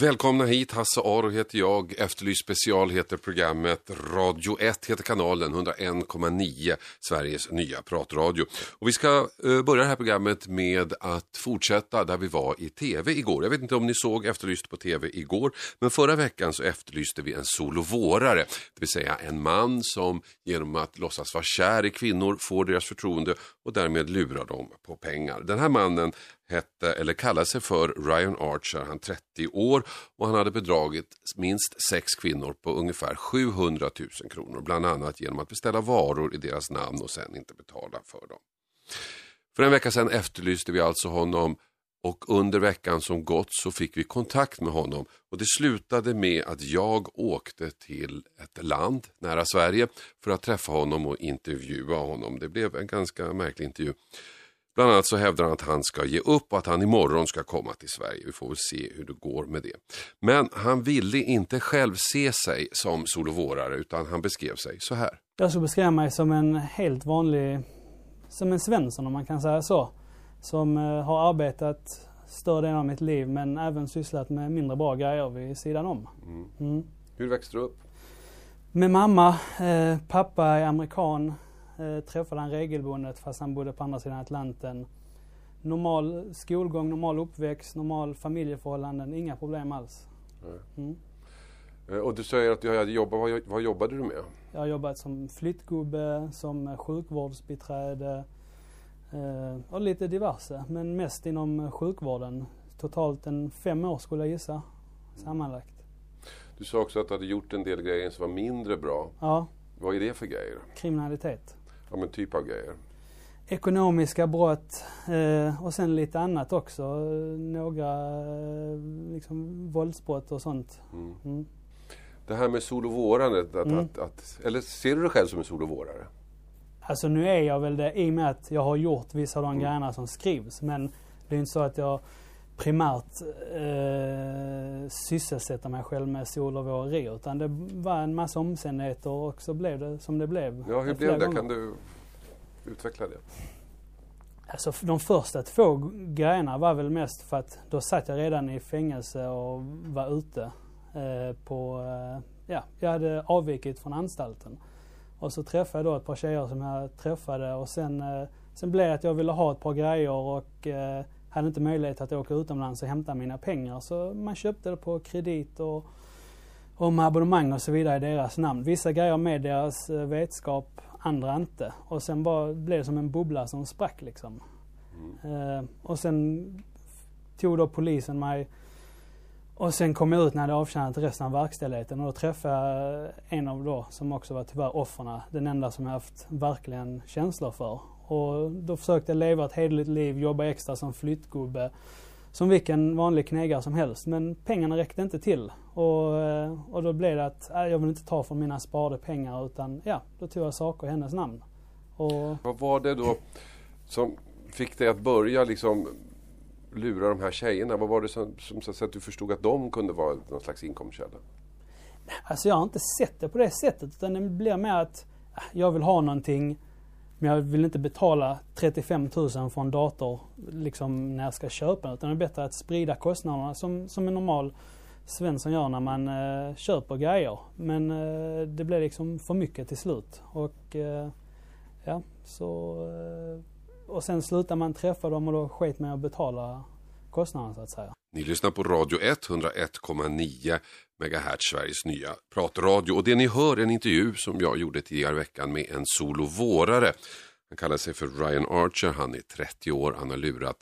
Välkomna hit, Hasse Aro heter jag. Efterlyst special heter programmet. Radio 1 heter kanalen, 101,9 Sveriges nya pratradio. Och vi ska eh, börja det här programmet med att fortsätta där vi var i tv igår. Jag vet inte om ni såg Efterlyst på tv igår, men förra veckan så efterlyste vi en solovårare. Det vill säga en man som genom att låtsas vara kär i kvinnor får deras förtroende och därmed lurar dem på pengar. Den här mannen hette, eller kallade sig för Ryan Archer, han 30 år och han hade bedragit minst sex kvinnor på ungefär 700 000 kronor, bland annat genom att beställa varor i deras namn och sen inte betala för dem. För en vecka sedan efterlyste vi alltså honom och under veckan som gått så fick vi kontakt med honom och det slutade med att jag åkte till ett land nära Sverige för att träffa honom och intervjua honom. Det blev en ganska märklig intervju. Bland annat så hävdar han att han ska ge upp och att han imorgon ska komma till Sverige. Vi får väl se hur det går med det. Men han ville inte själv se sig som solovårare utan han beskrev sig så här. Jag skulle beskriva mig som en helt vanlig, som en Svensson om man kan säga så. Som eh, har arbetat större delen av mitt liv men även sysslat med mindre bra grejer vid sidan om. Mm. Hur växte du upp? Med mamma, eh, pappa är amerikan, eh, träffade han regelbundet fast han bodde på andra sidan Atlanten. Normal skolgång, normal uppväxt, normal familjeförhållanden, inga problem alls. Mm. Och du säger att du hade jobbat, vad, vad jobbade du med? Jag har jobbat som flyttgubbe, som sjukvårdsbiträde och lite diverse. Men mest inom sjukvården. Totalt en fem år skulle jag gissa. Sammanlagt. Du sa också att du hade gjort en del grejer som var mindre bra. Ja, Vad är det för grejer? kriminalitet. Ja men typ av grejer. Ekonomiska brott eh, och sen lite annat också. Eh, Några eh, liksom våldsbrott och sånt. Mm. Mm. Det här med solovårandet, att, Mm. att, att, eller ser du dig själv som en solovårare? Alltså nu är jag väl det i och med att jag har gjort vissa av de Mm. grejerna som skrivs. Men det är inte så att jag primärt eh, sysselsätter mig själv med sol och våreri. Utan det var en massa omständigheter och så blev det som det blev. Ja, hur blev det? gånger. Kan du utveckla det? Alltså de första två grejerna var väl mest för att då satt jag redan i fängelse och var ute eh, på, eh, ja, jag hade avvikit från anstalten. Och så träffade jag då ett par tjejer som jag träffade och sen, eh, sen blev det att jag ville ha ett par grejer och eh, hade inte möjlighet att åka utomlands och hämta mina pengar. Så man köpte det på kredit och, och med abonnemang och så vidare i deras namn. Vissa grejer med deras eh, vetskap, andra inte. Och sen bara blev det som en bubbla som sprack liksom. Eh, och sen tog då polisen mig och sen kom jag ut när jag hade avtjänat resten av verkställigheten och då träffade jag en av då som också var tyvärr offren. Den enda som jag haft verkligen känslor för. Och då försökte jag leva ett hederligt liv, jobba extra som flyttgubbe. Som vilken vanlig knegare som helst. Men pengarna räckte inte till. Och, eh, och då blev det att äh, jag vill inte ta från mina sparade pengar utan ja, då tog jag saker i hennes namn. Och Vad var det då som fick dig att börja liksom lura de här tjejerna? Vad var det som, som så att du förstod att de kunde vara någon slags inkomstkälla? Alltså jag har inte sett det på det sättet utan det blir mer att äh, jag vill ha någonting men jag vill inte betala 35 000 för en dator liksom när jag ska köpa den. Utan det är bättre att sprida kostnaderna som, som en normal Svensson gör när man eh, köper grejer. Men eh, det blev liksom för mycket till slut. Och eh, ja, så... Eh, och sen slutar man träffa dem och då sket man att betala kostnaderna så att säga. Ni lyssnar på Radio 1, 101,9 MHz, Sveriges nya pratradio. Och det ni hör är en intervju som jag gjorde tidigare i veckan med en solovårare. Han kallar sig för Ryan Archer, han är 30 år, han har lurat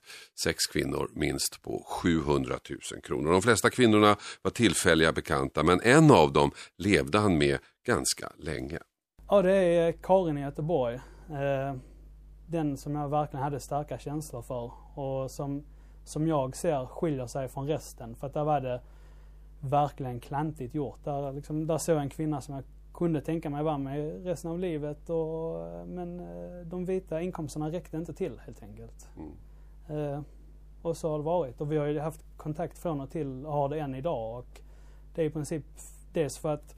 sex kvinnor minst på 700 000 kronor. De flesta kvinnorna var tillfälliga bekanta men en av dem levde han med ganska länge. Ja, det är Karin i Göteborg. Eh, den som jag verkligen hade starka känslor för och som, som jag ser skiljer sig från resten. För att där var det verkligen klantigt gjort. Där, liksom, där såg jag en kvinna som jag kunde tänka mig vara med resten av livet. Och, men eh, de vita inkomsterna räckte inte till helt enkelt. Mm. Eh, och så har det varit. Och vi har ju haft kontakt från och till och har det än idag. Och det är i princip dels för att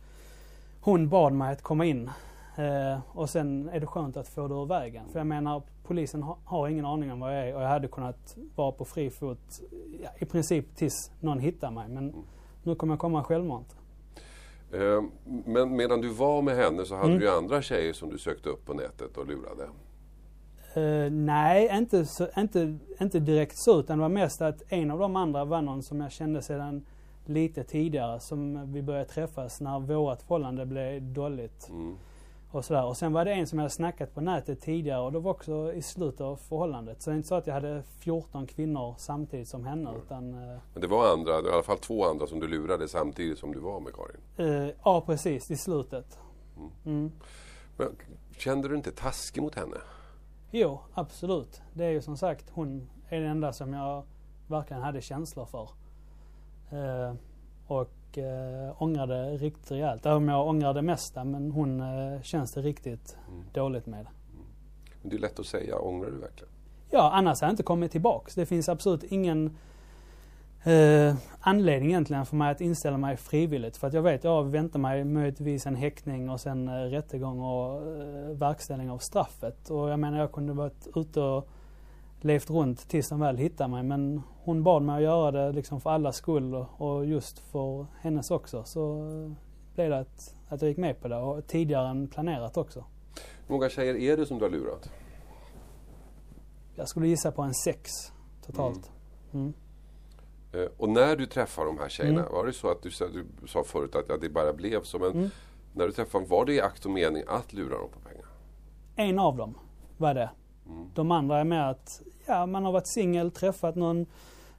hon bad mig att komma in eh, och sen är det skönt att få det ur vägen. För jag menar, polisen ha, har ingen aning om vad jag är och jag hade kunnat vara på fri fot ja, i princip tills någon hittar mig. Men nu kommer jag komma självmant. Eh, Men medan du var med henne så hade Mm. du andra tjejer som du sökte upp på nätet och lurade. Eh, nej, inte, så, inte, inte direkt så utan det var mest att en av de andra var någon som jag kände sedan lite tidigare som vi började träffas när vårt förhållande blev dåligt. Mm. Och, sådär. och sen var det en som jag hade snackat på nätet tidigare och det var också i slutet av förhållandet. Så det är inte så att jag hade 14 kvinnor samtidigt som henne utan eh, Men det var andra, i alla fall två andra som du lurade samtidigt som du var med Karin. eh, ja precis, i slutet. Mm. Men, kände du inte taskig mot henne? Jo, absolut. Det är ju som sagt, hon är den enda som jag verkligen hade känslor för. Eh, och eh, ångrade riktigt rejält. Även om jag ångrar det mesta, men hon eh, känns det riktigt dåligt med. Men det är lätt att säga, ångrar du verkligen? Ja, annars har jag inte kommit tillbaks. Det finns absolut ingen eh, anledning egentligen för mig att inställa mig frivilligt. För att jag vet, jag väntar mig möjligtvis en häktning och sen eh, rättegång och eh, verkställning av straffet. Och jag menar, jag kunde varit ute och levt runt tills de väl hittade mig. Men hon bad mig att göra det liksom för allas skull och, just för hennes också. Så blev det att, att jag gick med på det och tidigare än planerat också. Hur många tjejer är det som du har lurat? Jag skulle gissa på en sex totalt. Mm. Eh, Och när du träffar de här tjejerna, Mm. var det så att du, sa- du sa förut att ja, det bara blev så, men Mm. när du träffade dem, var det i akt och mening att lura dem på pengar? En av dem var det. Mm. De andra är med att ja, man har varit singel, träffat någon,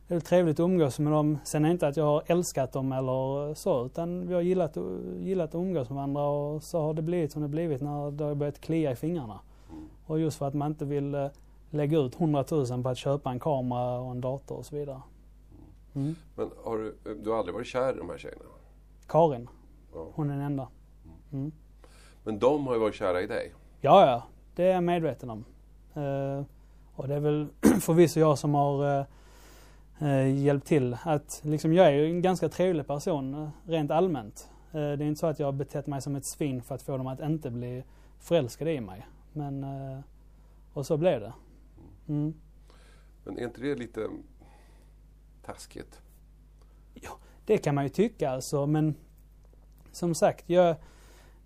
det är trevligt att umgås med dem. Sen är det inte att jag har älskat dem eller så, utan vi har gillat, gillat att umgås med varandra och så har det blivit som det blivit när det har börjat klia i fingrarna. Mm. Och just för att man inte vill eh, lägga ut 100 000 på att köpa en kamera och en dator och så vidare. Mm. Men har du, du har aldrig varit kär i de här tjejerna? Karin, Ja. hon är den enda. Mm. Men de har ju varit kära i dig. Ja, ja. Det är jag medveten om. Eh, och det är väl förvisso jag som har eh, eh, hjälpt till. Att, liksom, jag är ju en ganska trevlig person rent allmänt. Det är inte så att jag har betett mig som ett svin för att få dem att inte bli förälskade i mig. Men, och så blev det. Mm. Men är inte det lite taskigt? Det kan man ju tycka alltså, men som sagt, jag,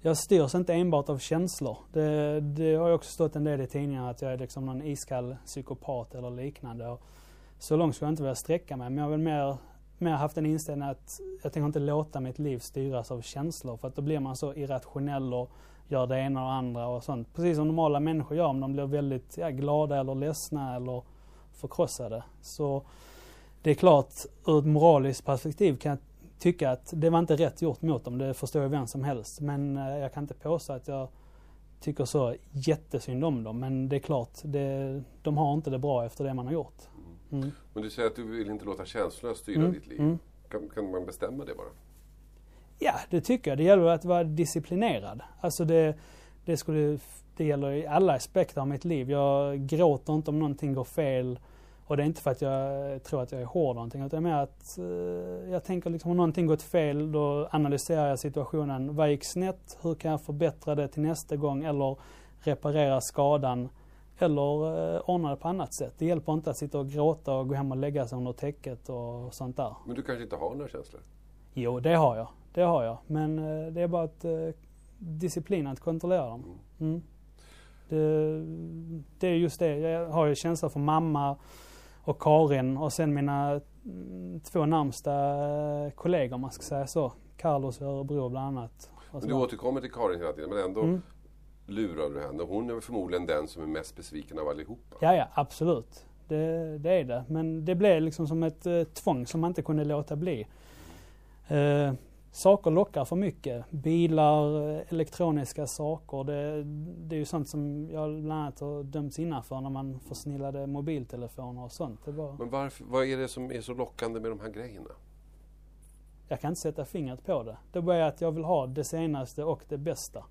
jag styrs inte enbart av känslor. Det, det har ju också stått en del i tidningarna att jag är liksom någon iskall psykopat eller liknande. Och så långt skulle jag inte vilja sträcka mig, men jag har väl mer, mer haft en inställning att jag tänker inte låta mitt liv styras av känslor, för att då blir man så irrationell och gör det ena och det andra och sånt. Precis som normala människor gör om de blir väldigt ja, glada eller ledsna eller förkrossade. Så det är klart, ur ett moraliskt perspektiv kan jag tycka att det var inte rätt gjort mot dem. Det förstår ju vem som helst. Men eh, jag kan inte påstå att jag tycker så jättesynd om dem. Men det är klart, det, de har inte det bra efter det man har gjort. Mm. Men du säger att du vill inte låta känslorna styra Mm, ditt liv. mm. Kan, kan man bestämma det bara? Ja, det tycker jag. Det gäller att vara disciplinerad. Alltså det, det, skulle, det gäller i alla aspekter av mitt liv. Jag gråter inte om någonting går fel. Och det är inte för att jag tror att jag är hård eller någonting. Utan mer att eh, jag tänker liksom om någonting gått fel då analyserar jag situationen. Vad gick snett? Hur kan jag förbättra det till nästa gång? Eller reparera skadan? Eller eh, ordna det på annat sätt. Det hjälper inte att sitta och gråta och gå hem och lägga sig under täcket och sånt där. Men du kanske inte har några känslor? Jo, det har jag. Det har jag. Men eh, det är bara att eh, disciplin att kontrollera dem. Mm. Det, det är just det. Jag har ju känsla för mamma och Karin och sen mina mm, två närmsta eh, kollegor man ska säga så. Carlos i Örebro bland annat. Och Men du återkommer till Karin hela tiden, men ändå Mm. lurar du henne. Hon är förmodligen den som är mest besviken av allihopa. Ja, ja, absolut. Det, det är det. Men det blev liksom som ett eh, tvång som man inte kunde låta bli. Eh, saker lockar för mycket. Bilar, elektroniska saker. Det, det är ju sånt som jag bland annat har dömts innanför när man försnillade mobiltelefoner och sånt. Var, Men varför, vad är det som är så lockande med de här grejerna? jag kan inte sätta fingret på det. Det är bara att jag vill ha det senaste och det bästa.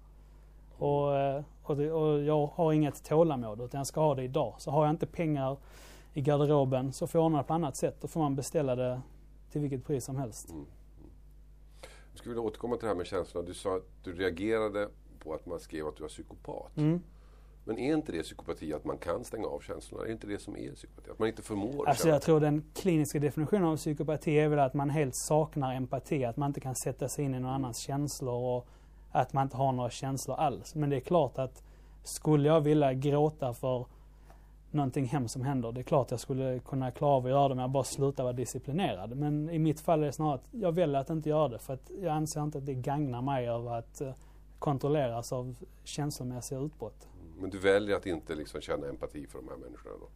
Och, och, det, och jag har inget tålamod utan jag ska ha det idag. Så har jag inte pengar i garderoben så får jag ordna det på annat sätt. Då får man beställa det till vilket pris som helst. Mm. Jag skulle vilja återkomma till det här med känslorna. Du sa att du reagerade på att man skrev att du var psykopat. Mm. Men är inte det psykopati att man kan stänga av känslorna? Är inte det som är psykopati? Att man inte förmår Alltså jag tror den kliniska definitionen av psykopati är väl att man helt saknar empati, att man inte kan sätta sig in i någon annans känslor och att man inte har några känslor alls. Men det är klart att skulle jag vilja gråta för någonting hemskt som händer, det är klart jag skulle kunna klara av att göra det om jag bara slutar vara disciplinerad. Men i mitt fall är det snarare att jag väljer att inte göra det för att jag anser inte att det gagnar mig över att eh, kontrolleras av känslomässiga utbrott. Men du väljer att inte liksom känna empati för de här människorna då?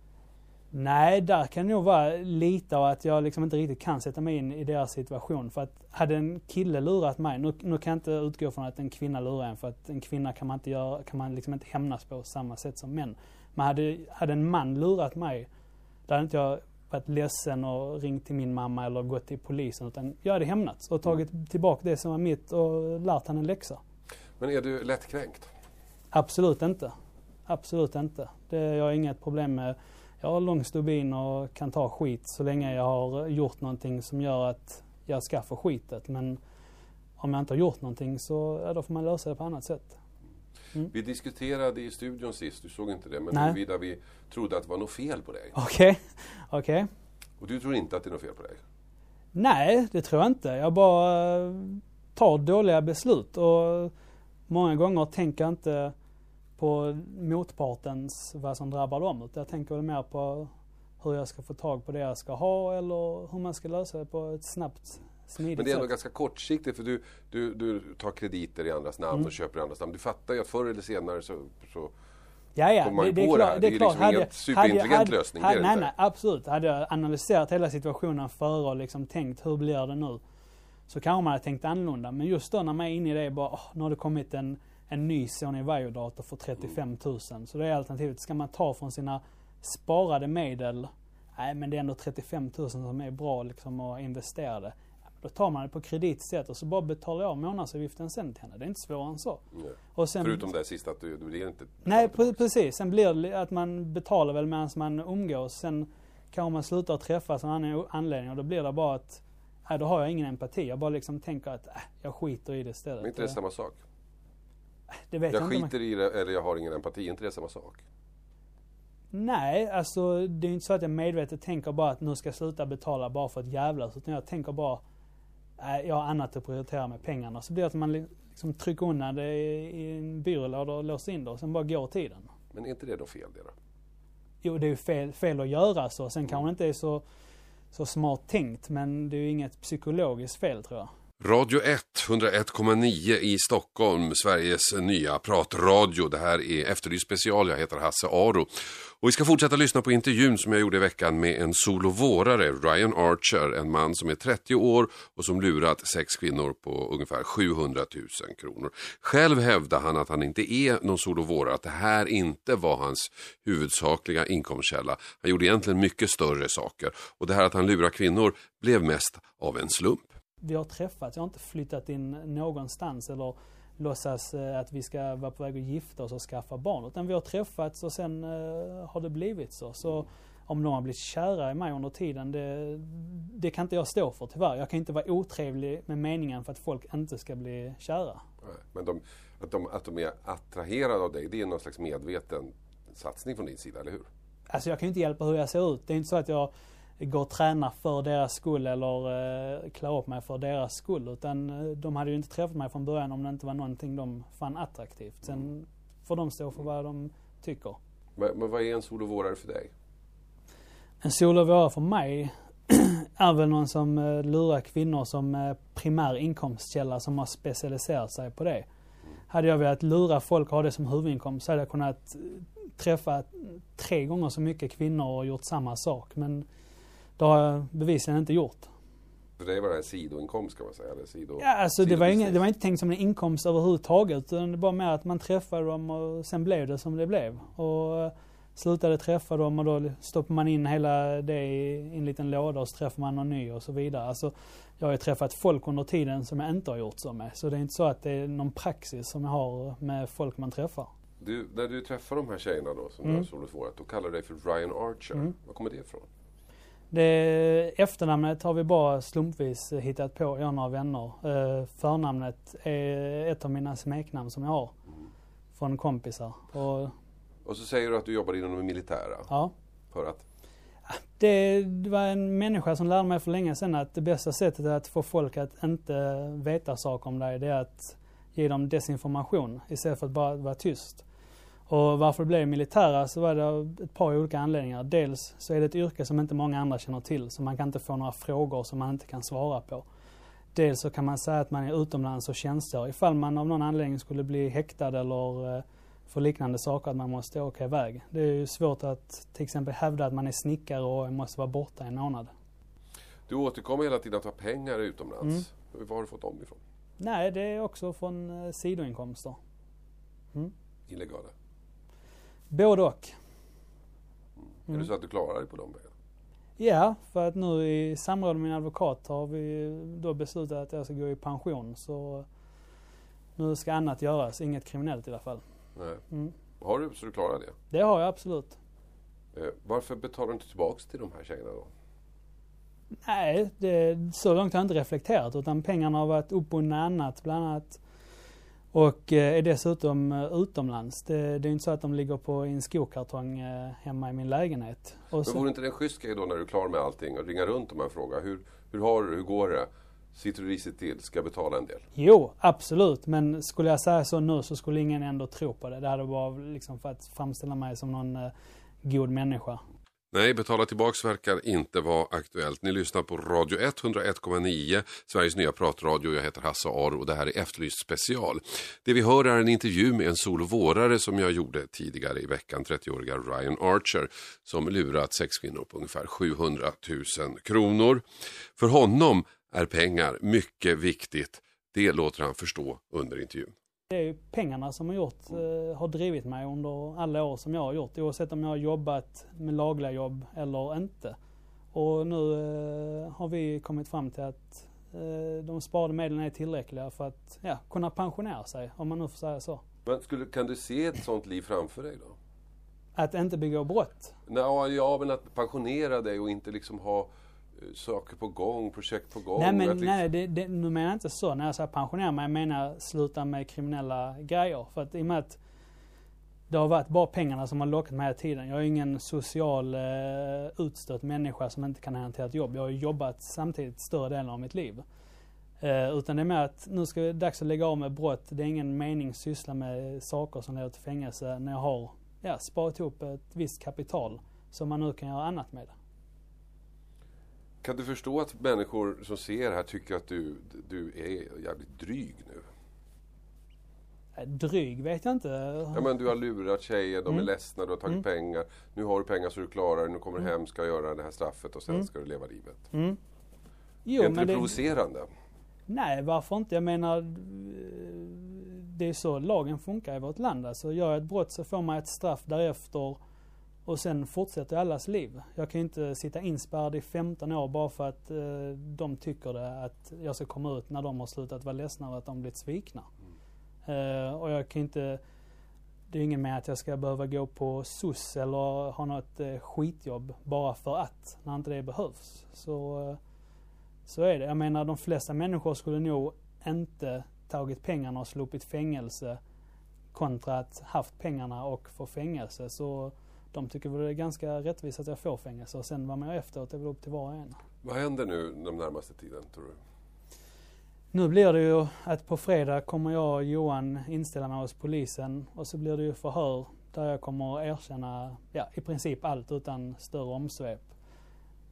Nej, där kan det nog vara lite av att jag liksom inte riktigt kan sätta mig in i deras situation. För att hade en kille lurat mig, nu, nu kan jag inte utgå från att en kvinna lurar en för att en kvinna kan man inte, göra, kan man liksom inte hämnas på samma sätt som män. Men hade, hade en man lurat mig, då hade inte jag varit ledsen och ringt till min mamma eller gått till polisen. Utan jag hade hämnats och tagit tillbaka det som var mitt och lärt han en läxa. Men är du lättkränkt? Absolut inte. Absolut inte. Det, jag har inget problem med jag har lång stubin och kan ta skit så länge jag har gjort någonting som gör att jag ska få skitet. Men om jag inte har gjort någonting så ja, då får man lösa det på annat sätt. Vi diskuterade i studion sist, du såg inte det, men huruvida vi trodde att det var något fel på dig. Okej, okej. Och du tror inte att det är något fel på dig? Nej, det tror jag inte. Jag bara eh, tar dåliga beslut och många gånger tänker jag inte på motpartens, vad som drabbar dem. Utan jag tänker väl mer på hur jag ska få tag på det jag ska ha eller hur man ska lösa det på ett snabbt, smidigt Men det är ändå ganska kortsiktigt för du, du, du tar krediter i andras namn Mm. och köper i andras namn. Du fattar ju att förr eller senare så, så Ja, ja, det, det är på det klart. här. Det är klart. liksom ingen superintelligent lösning, det är det nej, nej, absolut. Hade jag analyserat hela situationen före och liksom tänkt hur blir det nu? Så kanske man hade tänkt annorlunda. Men just då när man är inne i det, bara, åh, nu har det kommit en, en ny Sony Vaio-dator för 35 000. Så det är alternativet. Ska man ta från sina sparade medel? Nej, men det är ändå 35 000 som är bra liksom att investera det. Då tar man det på kredit istället och så bara betalar jag av månadsavgiften sen till henne. Det är inte svårare än så. nej. Och sen, förutom det sista att du, du blir inte Nej, pre- precis. Sen blir det att man betalar väl medan man umgås. Sen kanske man slutar att träffas av en annan anledning och då blir det bara att Nej, då har jag ingen empati. Jag bara liksom tänker att äh, jag skiter i det istället. Men inte det samma sak? det vet jag, Jag skiter i det eller jag har ingen empati, är inte det samma sak? Nej, alltså det är inte så att jag medvetet tänker bara att nu ska jag sluta betala bara för att jävlas. Utan jag tänker bara, jag har annat att prioritera med pengarna. Så blir det att man li- liksom trycker undan det i, en byrålåda och låser in det och sen bara går tiden. Men är inte det då fel det då? Jo, det är ju fel, fel att göra så. Sen kanske det inte är så, så smart tänkt, men det är ju inget psykologiskt fel tror jag. Radio 1, 101,9 i Stockholm, Sveriges nya pratradio. Det här är Efterlyst special, jag heter Hasse Aro. Och vi ska fortsätta lyssna på intervjun som jag gjorde i veckan med en solovårare, Ryan Archer, en man som är 30 år och som lurat sex kvinnor på ungefär 700 000 kronor. Själv hävdar han att han inte är någon solovårare, att det här inte var hans huvudsakliga inkomstkälla. Han gjorde egentligen mycket större saker och det här att han lurar kvinnor blev mest av en slump. Vi har träffats, jag har inte flyttat in någonstans eller låtsas eh, att vi ska vara på väg att gifta oss och skaffa barn. Utan vi har träffats och sen eh, har det blivit så. Så om de har blivit kära i mig under tiden, det, det kan inte jag stå för tyvärr. Jag kan inte vara otrevlig med meningen för att folk inte ska bli kära. Men de, att, de, att de är attraherade av dig, det är någon slags medveten satsning från din sida, eller hur? Alltså jag kan ju inte hjälpa hur jag ser ut. Det är inte så att jag går och tränar för deras skull eller eh, klär upp mig för deras skull. Utan eh, de hade ju inte träffat mig från början om det inte var någonting de fann attraktivt. Sen får de stå för vad de tycker. Men, men vad är en solovårare för dig? En solovårare för mig är väl någon som eh, lurar kvinnor som eh, primär inkomstkälla som har specialiserat sig på det. Hade jag velat lura folk och ha det som huvudinkomst så hade jag kunnat eh, träffa tre gånger så mycket kvinnor och gjort samma sak. Men det har jag bevisligen inte gjort. För dig var det en sidoinkomst kan man säga, eller sido... Ja, alltså det var, ingen, det var inte tänkt som en inkomst överhuvudtaget. Utan det var mer att man träffade dem och sen blev det som det blev. Och eh, slutade träffa dem och då stoppar man in hela det i en liten låda och så träffar man någon ny och så vidare. Alltså, jag har ju träffat folk under tiden som jag inte har gjort så med. Så det är inte så att det är någon praxis som jag har med folk man träffar. Du, när du träffar de här tjejerna då, som Mm. du har solovårat, då kallar du dig för Ryan Archer. Mm. Var kommer det ifrån? Det, efternamnet har vi bara slumpvis hittat på, jag och några vänner. Eh, förnamnet är ett av mina smeknamn som jag har. Från kompisar. Och, Och så säger du att du jobbar inom det militära. ja. För att? Det, det var en människa som lärde mig för länge sedan att det bästa sättet att få folk att inte veta saker om dig, det är att ge dem desinformation istället för att bara vara tyst. Och varför det blev militära så var det av ett par olika anledningar. Dels så är det ett yrke som inte många andra känner till, så man kan inte få några frågor som man inte kan svara på. Dels så kan man säga att man är utomlands och tjänstgör ifall man av någon anledning skulle bli häktad eller eh, för liknande saker att man måste åka iväg. Det är ju svårt att till exempel hävda att man är snickare och måste vara borta en månad. Du återkommer hela tiden att ha pengar utomlands. Mm. Var har du fått dem ifrån? Nej, det är också från eh, sidoinkomster. Illegala? Både och. Är det så att du klarar dig på de pengarna? Ja, för att nu i samråd med min advokat har vi då beslutat att jag ska gå i pension. Så nu ska annat göras, inget kriminellt i alla fall. Nej. Mm. Har du så du klarar det? Det har jag absolut. Eh, varför betalar du inte tillbaks till de här tjejerna då? Nej, det, så långt har jag inte reflekterat utan pengarna har varit uppbundna annat bland annat. Och eh, är dessutom eh, utomlands. Det, det är inte så att de ligger på i en skokartong eh, hemma i min lägenhet. Och Men så, vore inte det en schysst grej då när du är klar med allting och ringa runt och fråga hur, hur har du, hur går det? Sitter du risigt till? Ska jag betala en del? Jo, absolut. Men skulle jag säga så nu så skulle ingen ändå tro på det. Det hade bara liksom för att framställa mig som någon god människa. Nej, betala tillbaks verkar inte vara aktuellt. Ni lyssnar på Radio 101,9, Sveriges nya pratradio. Jag heter Hasse Aro och det här är Efterlyst special. Det vi hör är en intervju med en solvårare som jag gjorde tidigare i veckan, 30-åriga Ryan Archer, som lurat sex kvinnor på ungefär 700 000 kronor. För honom är pengar mycket viktigt. Det låter han förstå under intervjun. Det är ju pengarna som har gjort, eh, har drivit mig under alla år som jag har gjort. Oavsett om jag har jobbat med lagliga jobb eller inte. Och nu eh, har vi kommit fram till att eh, de sparade medlen är tillräckliga för att ja, kunna pensionera sig, om man nu får säga så. Men skulle, kan du se ett sånt liv framför dig då? Att inte begå brott. Nå, ja, men att pensionera dig och inte liksom ha saker på gång, projekt på gång. nej men liksom- nej, det, det, nu menar jag inte så. När jag säger pensionera mig, jag menar sluta med kriminella grejer. För att i och med att det har varit bara pengarna som har lockat mig hela tiden. Jag är ingen social eh, utstött människa som inte kan hantera ett jobb. Jag har jobbat samtidigt större delen av mitt liv. Eh, utan det är mer att nu ska det dags att lägga av med brott. Det är ingen mening att syssla med saker som leder till fängelse när jag har ja, sparat ihop ett visst kapital som man nu kan göra annat med. Kan du förstå att människor som ser det här tycker att du, du är jävligt dryg nu? Dryg vet jag inte. Ja, men du har lurat tjejer, de är Mm. ledsna, du har tagit Mm. pengar. Nu har du pengar så du klarar det, nu kommer du hem, ska göra det här straffet och sen Mm. ska du leva livet. Mm. Jo, är inte men det det, provocerande? Nej, varför inte? Jag menar, det är så lagen funkar i vårt land. Alltså, gör jag ett brott så får man ett straff därefter och sen fortsätter allas liv. Jag kan ju inte sitta inspärrad i 15 år bara för att eh, de tycker det, att jag ska komma ut när de har slutat vara ledsna över att de blivit svikna. Eh, och jag kan inte, det är ingen med att jag ska behöva gå på SOS eller ha något eh, skitjobb bara för att, när inte det behövs. Så eh, så är det. Jag menar de flesta människor skulle nog inte tagit pengarna och sluppit fängelse kontra att haft pengarna och få fängelse. Så de tycker väl det är ganska rättvist att jag får fängelse och sen vad man gör efteråt är väl upp till var och en. Vad händer nu den närmaste tiden tror du? Nu blir det ju att på fredag kommer jag och Johan inställa mig hos polisen och så blir det ju förhör där jag kommer att erkänna ja, i princip allt utan större omsvep.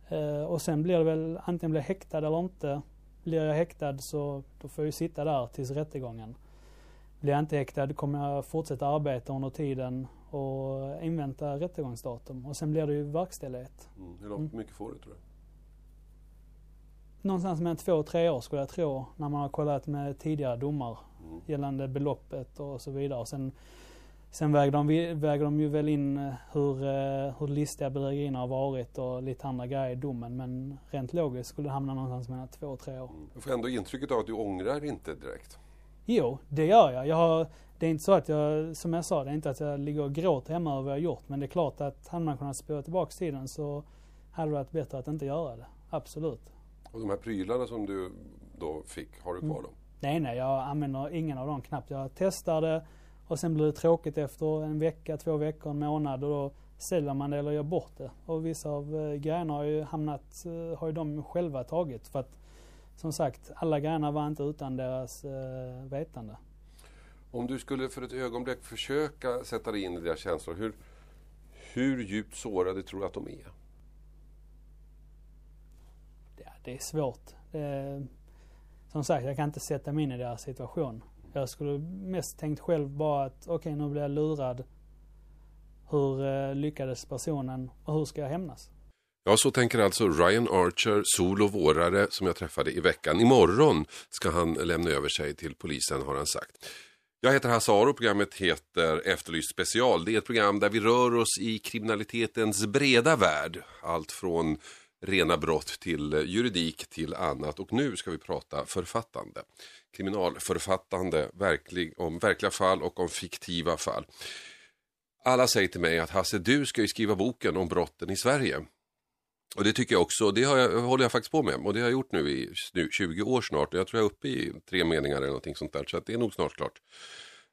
Eh, och sen blir det väl antingen blir jag häktad eller inte. Blir jag häktad så då får jag ju sitta där tills rättegången. Blir jag inte häktad kommer jag fortsätta arbeta under tiden och invänta rättegångsdatum. Och sen blir det ju verkställighet. Mm. Hur långt mycket får du tror du? Någonstans mellan två och tre år skulle jag tro när man har kollat med tidigare domar Mm. gällande beloppet och så vidare. Och sen sen väger, de, väger de ju väl in eh, hur, eh, hur listiga bedrägerierna har varit och lite andra grejer i domen. Men rent logiskt skulle det hamna någonstans mellan två och tre år. Mm. Jag får ändå intrycket av att du ångrar inte direkt. Jo, det gör jag. jag har, det är inte så att jag, som jag sa, det är inte att jag ligger och gråter hemma över vad jag har gjort. Men det är klart att hade man kunnat spåra tillbaka tiden så hade det varit bättre att inte göra det. Absolut. Och de här prylarna som du då fick, har du kvar dem? Nej, nej, jag använder ingen av dem knappt. Jag testar det och sen blir det tråkigt efter en vecka, två veckor, en månad och då säljer man det eller gör bort det. Och vissa av eh, grejerna har ju hamnat, eh, har ju de själva tagit för att som sagt, alla grejerna var inte utan deras eh, vetande. Om du skulle för ett ögonblick försöka sätta dig in i deras känslor, hur, hur djupt sårade tror du att de är? Ja, det är svårt. Det är, som sagt, jag kan inte sätta mig in i deras situation. Jag skulle mest tänkt själv bara att okej, okay, nu blir jag lurad. Hur eh, lyckades personen och hur ska jag hämnas? Ja, så tänker alltså Ryan Archer, sol och vårare, som jag träffade i veckan. Imorgon ska han lämna över sig till polisen, har han sagt. Jag heter Hasse Aro, programmet heter Efterlyst special. Det är ett program där vi rör oss i kriminalitetens breda värld. Allt från rena brott till juridik till annat. Och nu ska vi prata författande. Kriminalförfattande verklig, om verkliga fall och om fiktiva fall. Alla säger till mig att Hasse, du ska ju skriva boken om brotten i Sverige. Och det tycker jag också, det har jag, håller jag faktiskt på med. Och det har jag gjort nu i nu, 20 år snart. Och jag tror jag är uppe i tre meningar eller någonting sånt där. Så det är nog snart klart.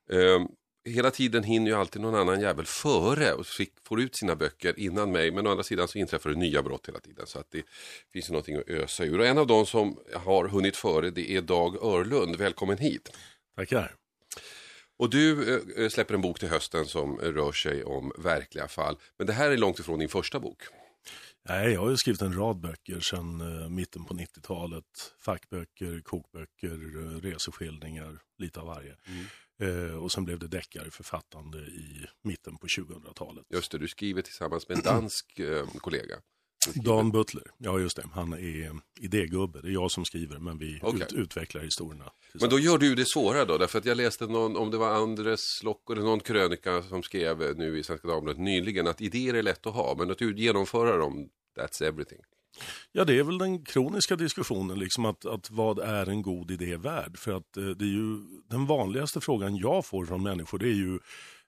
Um, hela tiden hinner ju alltid någon annan jävel före och fick, får ut sina böcker innan mig. Men å andra sidan så inträffar det nya brott hela tiden. Så att det finns ju någonting att ösa ur. Och en av de som har hunnit före det är Dag Örlund. Välkommen hit. Tackar. Och du äh, släpper en bok till hösten som rör sig om verkliga fall. Men det här är långt ifrån din första bok. Nej, jag har ju skrivit en rad böcker sedan uh, mitten på 90-talet. Fackböcker, kokböcker, uh, reseskildringar, lite av varje. Mm. Uh, och sen blev det deckare författande i mitten på 2000-talet. Just det, du skriver tillsammans med en dansk kollega. Dan Butler, ja just det. Han är idégubbe. Det är jag som skriver men vi okay. ut, utvecklar historierna. Men då gör du det svårare då? Därför att jag läste någon, om det var Andres Lock eller någon krönika som skrev nu i Svenska Dagbladet nyligen att idéer är lätt att ha men att genomföra dem, that's everything. Ja, det är väl den kroniska diskussionen, liksom att, att vad är en god idé värd? För att eh, det är ju den vanligaste frågan jag får från människor, det är ju,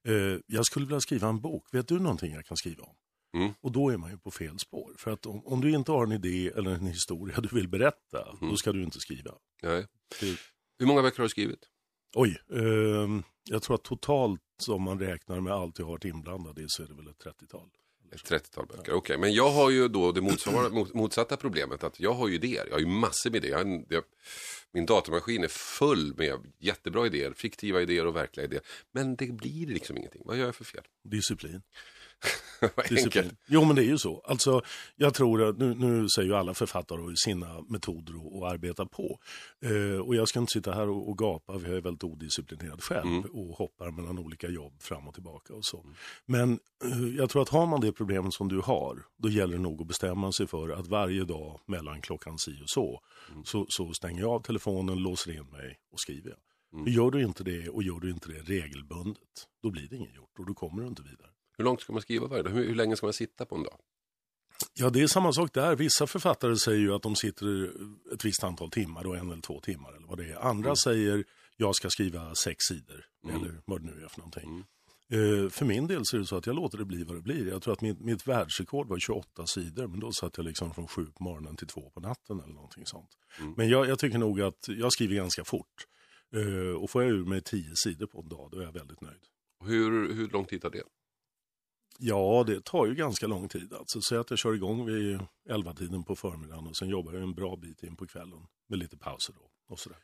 eh, jag skulle vilja skriva en bok, vet du någonting jag kan skriva om? Mm. Och då är man ju på fel spår. För att om, om, du inte har en idé eller en historia du vill berätta, mm. då ska du inte skriva. Nej. Det... Hur många böcker har du skrivit? Oj, eh, jag tror att totalt om man räknar med allt jag har varit inblandad i så är det väl ett 30-tal. Ett 30-tal böcker, ja. okej. Okay. Men jag har ju då det motsatta problemet att jag har ju idéer. Jag har ju massor med idéer. Jag, jag, min datormaskin är full med jättebra idéer, fiktiva idéer och verkliga idéer. Men det blir liksom ingenting. Vad gör jag för fel? Disciplin. Disciplin. Jo men det är ju så. Alltså, jag tror att nu, nu säger ju alla författare sina metoder att arbeta på. Eh, och jag ska inte sitta här och, och gapa, för jag är väldigt odisciplinerad själv mm. och hoppar mellan olika jobb fram och tillbaka och så. Mm. Men eh, jag tror att har man det problemet som du har, då gäller det nog att bestämma sig för att varje dag mellan klockan si och så, mm. så, så stänger jag av telefonen, låser in mig och skriver. Mm. Gör du inte det och gör du inte det regelbundet, då blir det inget gjort och då kommer du inte vidare. Hur långt ska man skriva varje dag? Hur, hur länge ska man sitta på en dag? Ja, det är samma sak där. Vissa författare säger ju att de sitter ett visst antal timmar, och en eller två timmar eller vad det är. Andra mm. säger jag ska skriva sex sidor, mm. eller vad det nu är för någonting. Mm. Uh, för min del så är det så att jag låter det bli vad det blir. Jag tror att mitt, mitt världsrekord var 28 sidor, men då satt jag liksom från sju på morgonen till två på natten eller någonting sånt. Mm. Men jag, jag, tycker nog att jag skriver ganska fort. Uh, och får jag ur mig tio sidor på en dag, då är jag väldigt nöjd. Hur, hur lång tid tar det? Ja, det tar ju ganska lång tid. Alltså, säg att jag kör igång vid 11-tiden på förmiddagen och sen jobbar jag en bra bit in på kvällen med lite pauser då. Och sådär.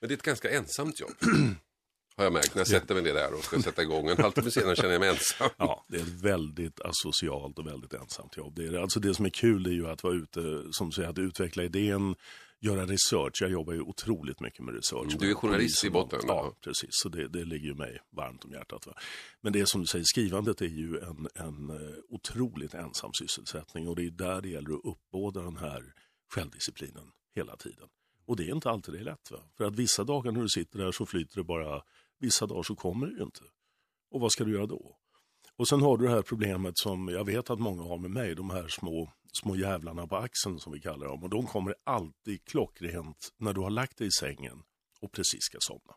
Men det är ett ganska ensamt jobb. Har jag märkt när jag sätter mig ner där och ska sätta igång. En halvtimme senare känner jag mig ensam. Ja, det är ett väldigt asocialt och väldigt ensamt jobb. Det, är, alltså det som är kul är ju att vara ute, som säger, att utveckla idén, göra research. Jag jobbar ju otroligt mycket med research. Mm, du är journalist i botten? Ja, precis. Så det, det ligger ju mig varmt om hjärtat. Va? Men det som du säger, skrivandet är ju en, en eh, otroligt ensam sysselsättning och det är där det gäller att uppbåda den här självdisciplinen hela tiden. Och det är inte alltid det är lätt. Va? För att vissa dagar när du sitter där så flyter det bara, vissa dagar så kommer det ju inte. Och vad ska du göra då? Och sen har du det här problemet som jag vet att många har med mig, de här små små jävlarna på axeln som vi kallar dem. Och de kommer alltid klockrent när du har lagt dig i sängen och precis ska somna.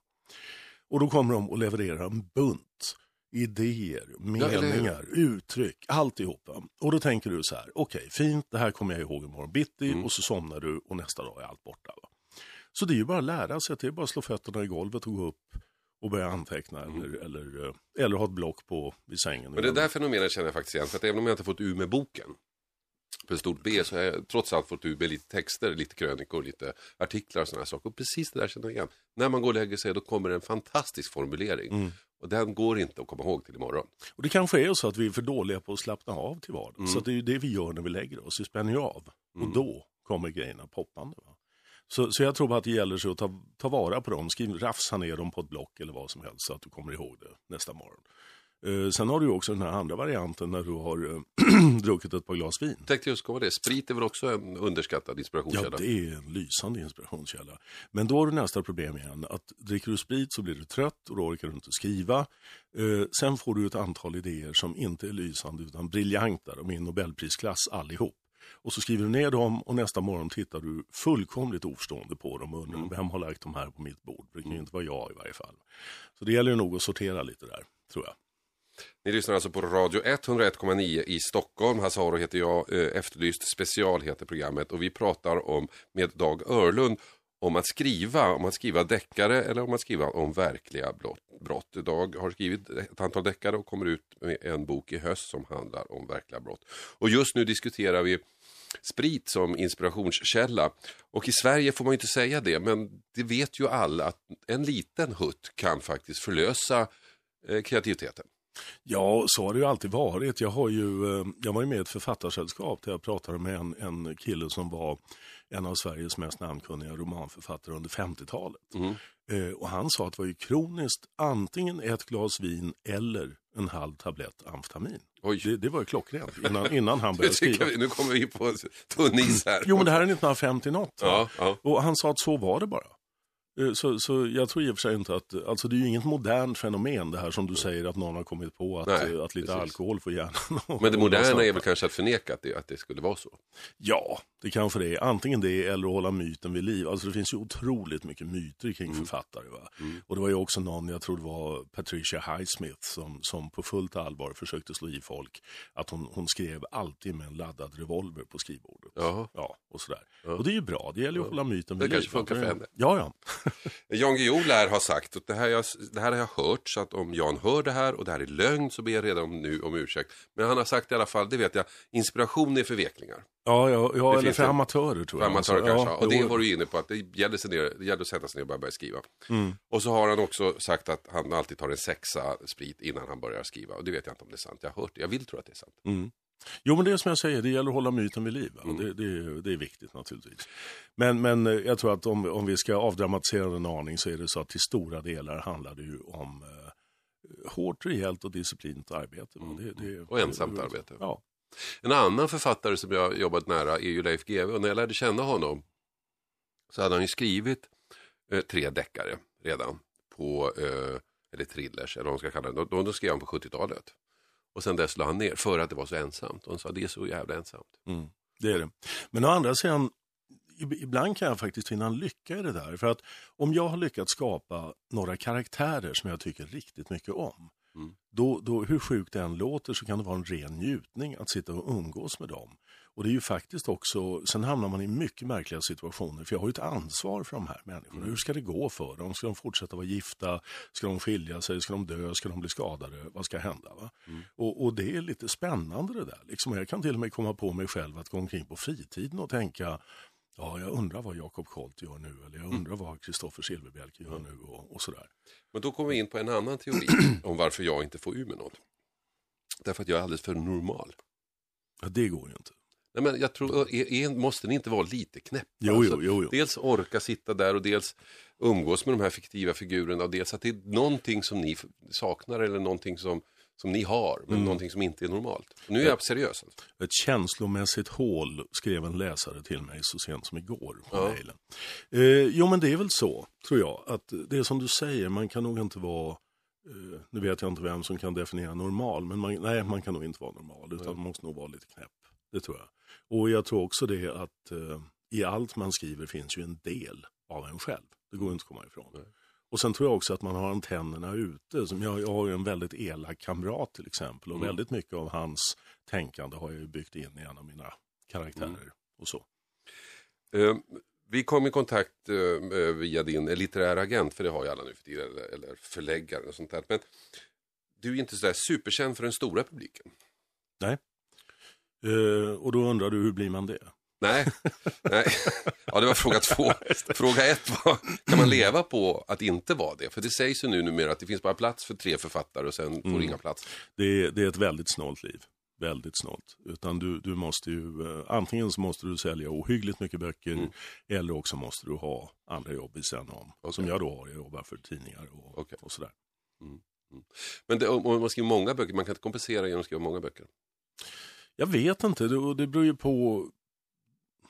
Och då kommer de och levererar en bunt idéer, meningar, ja, uttryck, alltihopa. Och då tänker du så här, okej, okay, fint, det här kommer jag ihåg imorgon bitti mm. och så somnar du och nästa dag är allt borta. Va? Så det är ju bara att lära sig, det är bara att slå fötterna i golvet och gå upp och börja anteckna mm. eller, eller, eh, eller ha ett block på vid sängen. Men det där fenomenet känner jag faktiskt igen, för att även om jag inte fått ur med boken för stort B så har jag trots allt fått ur med lite texter, lite krönikor, lite artiklar och sådana saker. Och precis det där känner jag igen. När man går och lägger sig då kommer en fantastisk formulering. Mm. Och den går inte att komma ihåg till imorgon. Och det kanske är så att vi är för dåliga på att slappna av till vardags. Mm. Så det är ju det vi gör när vi lägger oss, vi spänner ju av. Mm. Och då kommer grejerna poppande. Va? Så, så jag tror att det gäller sig att ta, ta vara på dem, skriv, rafsa ner dem på ett block eller vad som helst så att du kommer ihåg det nästa morgon. Eh, sen har du också den här andra varianten när du har eh, druckit ett par glas vin. Tänkte just komma det. Sprit är väl också en underskattad inspirationskälla? Ja, det är en lysande inspirationskälla. Men då har du nästa problem igen. Att dricker du sprit så blir du trött och då orkar du inte skriva. Eh, sen får du ett antal idéer som inte är lysande utan briljanta. De är i Nobelprisklass allihop. Och så skriver du ner dem och nästa morgon tittar du fullkomligt oförstående på dem och undrar mm. vem har lagt de här på mitt bord? Det kan ju inte vara jag i varje fall. Så det gäller nog att sortera lite där, tror jag. Ni lyssnar alltså på Radio 101,9 i Stockholm. Hasse Aro heter jag, eh, Efterlyst special heter programmet och vi pratar om med Dag Örlund om att skriva, om att skriva deckare eller om att skriva om verkliga brott. Dag har skrivit ett antal deckare och kommer ut med en bok i höst som handlar om verkliga brott. Och just nu diskuterar vi sprit som inspirationskälla. Och i Sverige får man inte säga det, men det vet ju alla att en liten hutt kan faktiskt förlösa eh, kreativiteten. Ja, så har det ju alltid varit. Jag, har ju, eh, jag var ju med i ett författarsällskap där jag pratade med en, en kille som var en av Sveriges mest namnkunniga romanförfattare under 50-talet. Mm. Eh, och han sa att det var ju kroniskt antingen ett glas vin eller en halv tablett amfetamin. Det, det, var ju klockrent innan, innan han började skriva. Vi, nu kommer vi på tunn is här. Jo, men det här är 1950 något. Ja, ja. Och han sa att så var det bara. Eh, så, så jag tror i och för sig inte att, alltså det är ju inget modernt fenomen det här som du säger att någon har kommit på att, Nej, att lite precis. alkohol får hjärnan Men det moderna är väl kanske att förneka att det, att det skulle vara så? Ja, det kanske det är. Antingen det eller att hålla myten vid liv. Alltså det finns ju otroligt mycket myter kring mm. författare. Va? Mm. Och det var ju också någon, jag tror det var Patricia Highsmith som, som på fullt allvar försökte slå i folk att hon, hon skrev alltid med en laddad revolver på skrivbordet. Jaha. Ja, och sådär. Ja. Och det är ju bra, det gäller ju att hålla myten vid liv. Det kanske funkar för henne. Ja, ja. Jan Guillou lär ha sagt, och det här, jag, det här har jag hört, så att om Jan hör det här och det här är lögn så ber jag redan nu om ursäkt. Men han har sagt i alla fall, det vet jag, inspiration är förveklingar. Ja, ja, ja eller för amatörer tror jag. För amatörer kanske, ja, och det var du inne på, att det gäller, sig ner, det gäller att sätta sig ner och börja, börja skriva. Mm. Och så har han också sagt att han alltid tar en sexa sprit innan han börjar skriva. Och det vet jag inte om det är sant, jag har hört det, jag vill tro att det är sant. Mm. Jo, men det är som jag säger, det gäller att hålla myten vid liv. Mm. Det, det, det, är viktigt naturligtvis. Men, men eh, jag tror att om, om vi ska avdramatisera en aning så är det så att till stora delar handlar det ju om eh, hårt, rejält och disciplint arbete. Mm. Det, och ensamt arbete. Ja. En annan författare som jag jobbat nära är ju Leif GW och när jag lärde känna honom så hade han ju skrivit eh, tre deckare redan på, eh, eller thrillers eller vad man ska kalla det. Då, då skrev han på 70-talet. Och sen dess la han ner för att det var så ensamt. Och han sa det är så jävla ensamt. Mm, det är det. Men å andra sidan, ibland kan jag faktiskt finna en lycka i det där. För att om jag har lyckats skapa några karaktärer som jag tycker riktigt mycket om. Mm. Då, då, hur sjukt det än låter så kan det vara en ren njutning att sitta och umgås med dem. Och det är ju faktiskt också, sen hamnar man i mycket märkliga situationer, för jag har ju ett ansvar för de här människorna. Mm. Hur ska det gå för dem? Ska de fortsätta vara gifta? Ska de skilja sig? Ska de dö? Ska de bli skadade? Vad ska hända? Mm. Och, och, det är lite spännande det där. Liksom, jag kan till och med komma på mig själv att gå omkring på fritiden och tänka, ja, jag undrar vad Jakob Kolt gör nu, eller jag mm. undrar vad Kristoffer Silverbjälke gör nu och, och sådär. Men då kommer vi in på en annan teori om varför jag inte får ur med något. Därför att jag är alldeles för normal. Ja, det går ju inte. Nej, men jag tror, är, är, måste ni inte vara lite knäppa? Jo, alltså, jo, jo, Dels orka sitta där och dels umgås med de här fiktiva figurerna och dels att det är någonting som ni saknar eller någonting som, som ni har, men mm. någonting som inte är normalt. Nu är jag seriös. Alltså. Ett känslomässigt hål skrev en läsare till mig så sent som igår på ja. mejlen. Eh, jo, men det är väl så, tror jag, att det är som du säger, man kan nog inte vara eh, nu vet jag inte vem som kan definiera normal, men man, nej, man kan nog inte vara normal, utan man måste nog vara lite knäpp. Det tror jag. Och jag tror också det att eh, i allt man skriver finns ju en del av en själv. Det går inte att komma ifrån. Nej. Och sen tror jag också att man har antennerna ute. Som jag, jag har ju en väldigt elak kamrat till exempel och mm. väldigt mycket av hans tänkande har jag ju byggt in i en av mina karaktärer mm. och så. Uh, vi kom i kontakt uh, via din litterära agent, för det har ju alla nu för tiden, eller, eller förläggare och sånt där. Men du är inte sådär superkänd för den stora publiken. Nej. Uh, och då undrar du, hur blir man det? Nej, nej. Ja, det var fråga två. Fråga ett var, kan man leva på att inte vara det? För det sägs ju nu numera att det finns bara plats för tre författare och sen får mm. inga plats. Det är, det är ett väldigt snålt liv. Väldigt snålt. Utan du, du måste ju, eh, antingen så måste du sälja ohyggligt mycket böcker mm. eller också måste du ha andra jobb vid sidan om. Okay. Som jag då har, jag jobbar för tidningar och, okay. och sådär. Mm. Mm. Men det, om man skriver många böcker, man kan inte kompensera genom att skriva många böcker? Jag vet inte, det, det beror ju på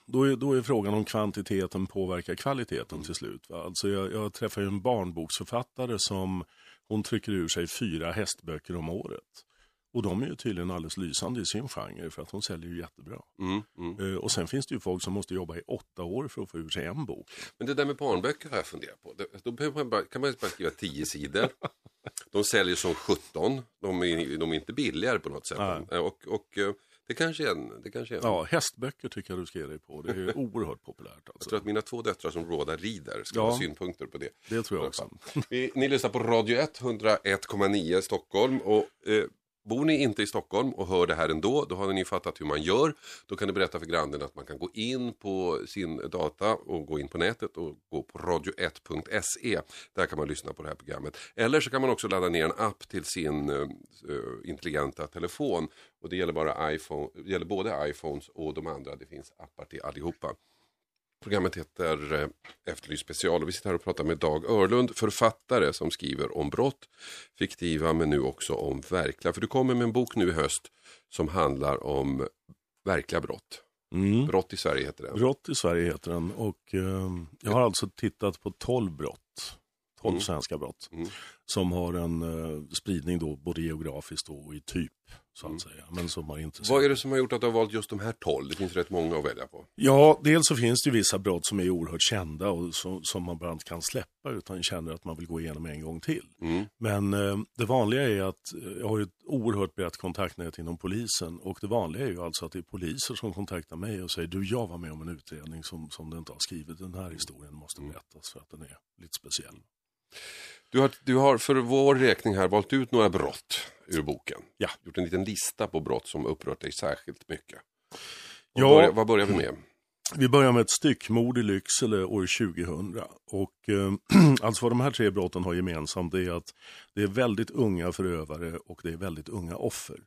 då är, då är frågan om kvantiteten påverkar kvaliteten till slut. Va? Alltså jag, jag träffar ju en barnboksförfattare som hon trycker ur sig fyra hästböcker om året. Och de är ju tydligen alldeles lysande i sin genre för att hon säljer ju jättebra. Mm, mm. Uh, och sen finns det ju folk som måste jobba i åtta år för att få ur sig en bok. Men det där med barnböcker har jag funderat på. Då man bara, kan man bara skriva tio sidor. De säljer som 17. De är, de är inte billigare på något sätt. Och, och eh, det kanske är en... Det kanske är en... Ja, hästböcker tycker jag du ska ge dig på. Det är oerhört populärt. Alltså. Jag tror att mina två döttrar som råda rider ska ja, ha synpunkter på det. Det tror jag också. Vi, ni lyssnar på Radio 101,9 Stockholm. Och, eh, Bor ni inte i Stockholm och hör det här ändå, då har ni fattat hur man gör. Då kan ni berätta för grannen att man kan gå in på sin data och gå in på nätet och gå på radio1.se. Där kan man lyssna på det här programmet. Eller så kan man också ladda ner en app till sin uh, intelligenta telefon. Och det gäller, bara iPhone, det gäller både iPhones och de andra. Det finns appar till allihopa. Programmet heter eh, Efterlyst special och vi sitter här och pratar med Dag Örlund, författare som skriver om brott, fiktiva men nu också om verkliga. För du kommer med en bok nu i höst som handlar om verkliga brott. Mm. Brott i Sverige heter den. Brott i Sverige heter den och eh, jag har alltså tittat på 12 brott. 12 mm. svenska brott. Mm. Som har en eh, spridning då både geografiskt och i typ så att mm. säga. Men som har Vad är det som har gjort att du har valt just de här tolv? Det finns rätt många att välja på. Ja, dels så finns det vissa brott som är oerhört kända och som, som man bara inte kan släppa utan känner att man vill gå igenom en gång till. Mm. Men eh, det vanliga är att eh, jag har ett oerhört brett kontaktnät inom polisen och det vanliga är ju alltså att det är poliser som kontaktar mig och säger du, jag var med om en utredning som, som du inte har skrivit. Den här historien måste mm. berättas för att den är lite speciell. Du har, du har för vår räkning här valt ut några brott ur boken. Ja. Gjort en liten lista på brott som upprört dig särskilt mycket. Ja. Börjar, vad börjar vi med? Vi börjar med ett styckmord i Lycksele år 2000. Och, eh, alltså vad de här tre brotten har gemensamt är att det är väldigt unga förövare och det är väldigt unga offer.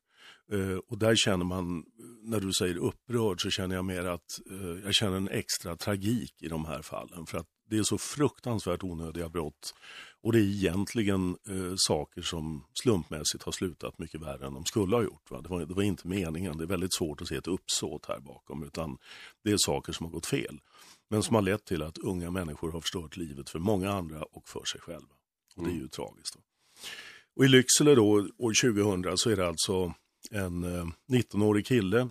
Eh, och där känner man, när du säger upprörd, så känner jag mer att eh, jag känner en extra tragik i de här fallen. För att det är så fruktansvärt onödiga brott. Och det är egentligen eh, saker som slumpmässigt har slutat mycket värre än de skulle ha gjort. Va? Det, var, det var inte meningen. Det är väldigt svårt att se ett uppsåt här bakom. Utan det är saker som har gått fel. Men som har lett till att unga människor har förstört livet för många andra och för sig själva. Och det är ju mm. tragiskt. Då. Och i Lycksele då, år 2000 så är det alltså en eh, 19-årig kille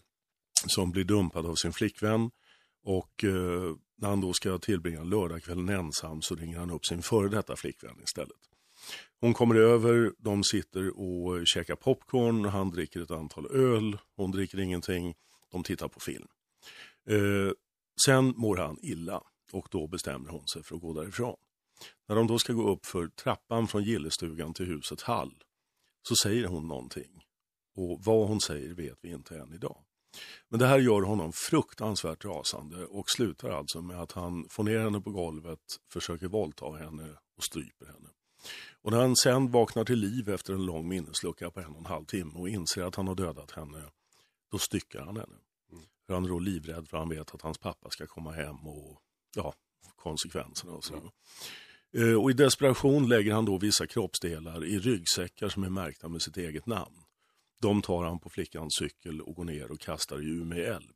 som blir dumpad av sin flickvän. Och eh, när han då ska tillbringa lördagskvällen ensam så ringer han upp sin före detta flickvän istället. Hon kommer över, de sitter och käkar popcorn, han dricker ett antal öl, hon dricker ingenting, de tittar på film. Eh, sen mår han illa och då bestämmer hon sig för att gå därifrån. När de då ska gå upp för trappan från gillestugan till huset Hall så säger hon någonting. Och vad hon säger vet vi inte än idag. Men det här gör honom fruktansvärt rasande och slutar alltså med att han får ner henne på golvet, försöker våldta henne och stryper henne. Och när han sen vaknar till liv efter en lång minneslucka på en och en halv timme och inser att han har dödat henne, då styckar han henne. Mm. För han är då livrädd för han vet att hans pappa ska komma hem och ja, konsekvenserna och så. Mm. Och i desperation lägger han då vissa kroppsdelar i ryggsäckar som är märkta med sitt eget namn. De tar han på flickans cykel och går ner och kastar i Umeå älv.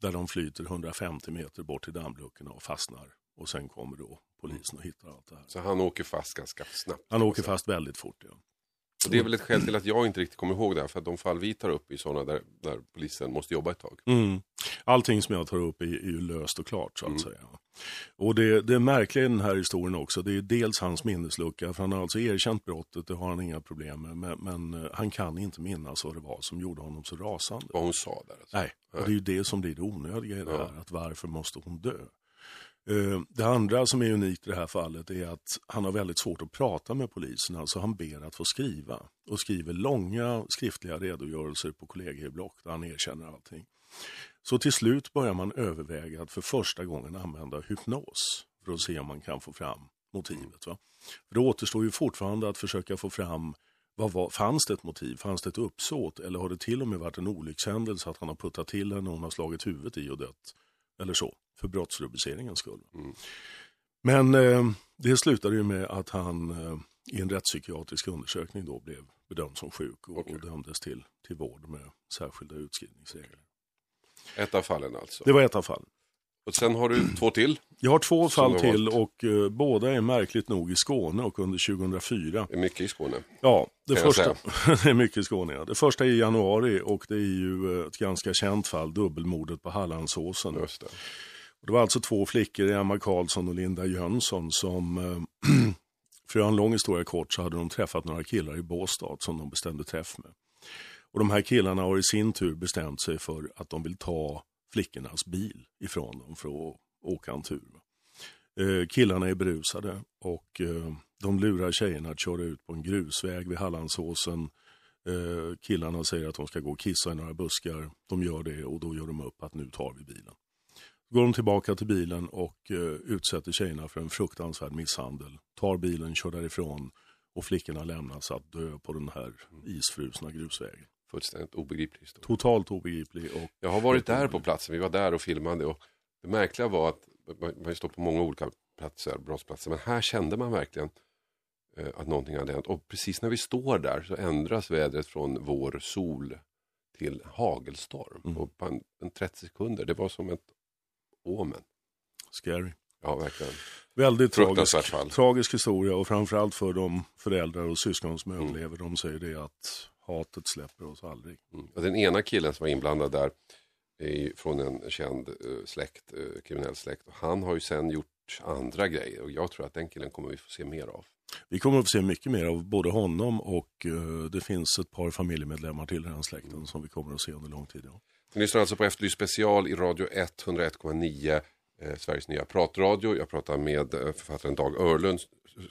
Där de flyter 150 meter bort till dammluckorna och fastnar. Och sen kommer då polisen och hittar allt det här. Så han åker fast ganska snabbt? Han åker fast väldigt fort, ja. Och det är väl ett skäl till att jag inte riktigt kommer ihåg det här. För att de fall vi tar upp är sådana där, där polisen måste jobba ett tag. Mm. Allting som jag tar upp är, är ju löst och klart så att mm. säga. Och det, det märkliga i den här historien också, det är dels hans minneslucka, för han har alltså erkänt brottet, det har han inga problem med, men, men han kan inte minnas vad det var som gjorde honom så rasande. Vad hon sa där? Alltså. Nej, och det är ju det som blir det onödiga i det här, att varför måste hon dö? Eh, det andra som är unikt i det här fallet är att han har väldigt svårt att prata med polisen, alltså han ber att få skriva och skriver långa skriftliga redogörelser på kollegieblock där han erkänner allting. Så till slut börjar man överväga att för första gången använda hypnos för att se om man kan få fram motivet. Va? För det återstår ju fortfarande att försöka få fram vad var, fanns det ett motiv? Fanns det ett uppsåt? Eller har det till och med varit en olyckshändelse att han har puttat till henne och hon har slagit huvudet i och dött? Eller så för brottsrubriceringens skull. Mm. Men eh, det slutade ju med att han eh, i en rättspsykiatrisk undersökning då blev bedömd som sjuk och, okay. och dömdes till, till vård med särskilda utskrivningsregler. Ett av fallen alltså? Det var ett av fallen. Och sen har du två till? Jag har två fall till och uh, båda är märkligt nog i Skåne och under 2004. Det är mycket i Skåne. Ja, det, första, det är mycket i Skåne. Ja. Det första är i januari och det är ju ett ganska känt fall, dubbelmordet på Hallandsåsen. Just det. Det var alltså två flickor, Emma Karlsson och Linda Jönsson, som eh, för att göra en lång historia kort så hade de träffat några killar i Båstad som de bestämde träff med. Och de här killarna har i sin tur bestämt sig för att de vill ta flickornas bil ifrån dem för att åka en tur. Eh, killarna är berusade och eh, de lurar tjejerna att köra ut på en grusväg vid Hallandsåsen. Killarna säger att de ska gå och kissa i några buskar. De gör det och då gör de upp att nu tar vi bilen går de tillbaka till bilen och uh, utsätter tjejerna för en fruktansvärd misshandel. Tar bilen, kör därifrån och flickorna lämnas att dö på den här isfrusna grusvägen. Fullständigt obegriplig historia. Totalt obegriplig. Och Jag har varit där på platsen, vi var där och filmade och det märkliga var att man står på många olika platser, brottsplatser, men här kände man verkligen uh, att någonting hade hänt. Och precis när vi står där så ändras vädret från vår sol till hagelstorm. Mm. På en, en 30 sekunder, det var som ett Omen. Scary. Ja, verkligen. Väldigt tragisk, fall. tragisk historia och framförallt för de föräldrar och syskon som mm. överlever. De säger det att hatet släpper oss aldrig. Mm. Den ena killen som var inblandad där är från en känd uh, släkt, uh, kriminell släkt. Han har ju sen gjort andra grejer och jag tror att den killen kommer vi få se mer av. Vi kommer att få se mycket mer av både honom och uh, det finns ett par familjemedlemmar till i den släkten mm. som vi kommer att se under lång tid. Ja. Ni lyssnar alltså på Efterlyst special i radio 101,9 eh, Sveriges nya pratradio. Jag pratar med eh, författaren Dag Örlund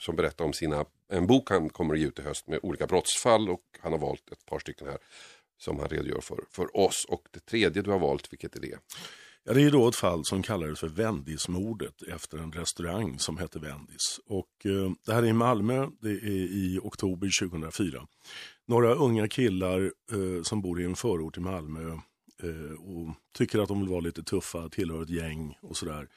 som berättar om sina, en bok han kommer att ge ut i höst med olika brottsfall och han har valt ett par stycken här som han redogör för, för oss. Och det tredje du har valt, vilket är det? Ja, det är då ett fall som kallades för Vendismordet efter en restaurang som hette Vendis. Och, eh, det här är i Malmö, det är i oktober 2004. Några unga killar eh, som bor i en förort i Malmö Eh, och tycker att de vill vara lite tuffa, tillhör ett gäng och sådär,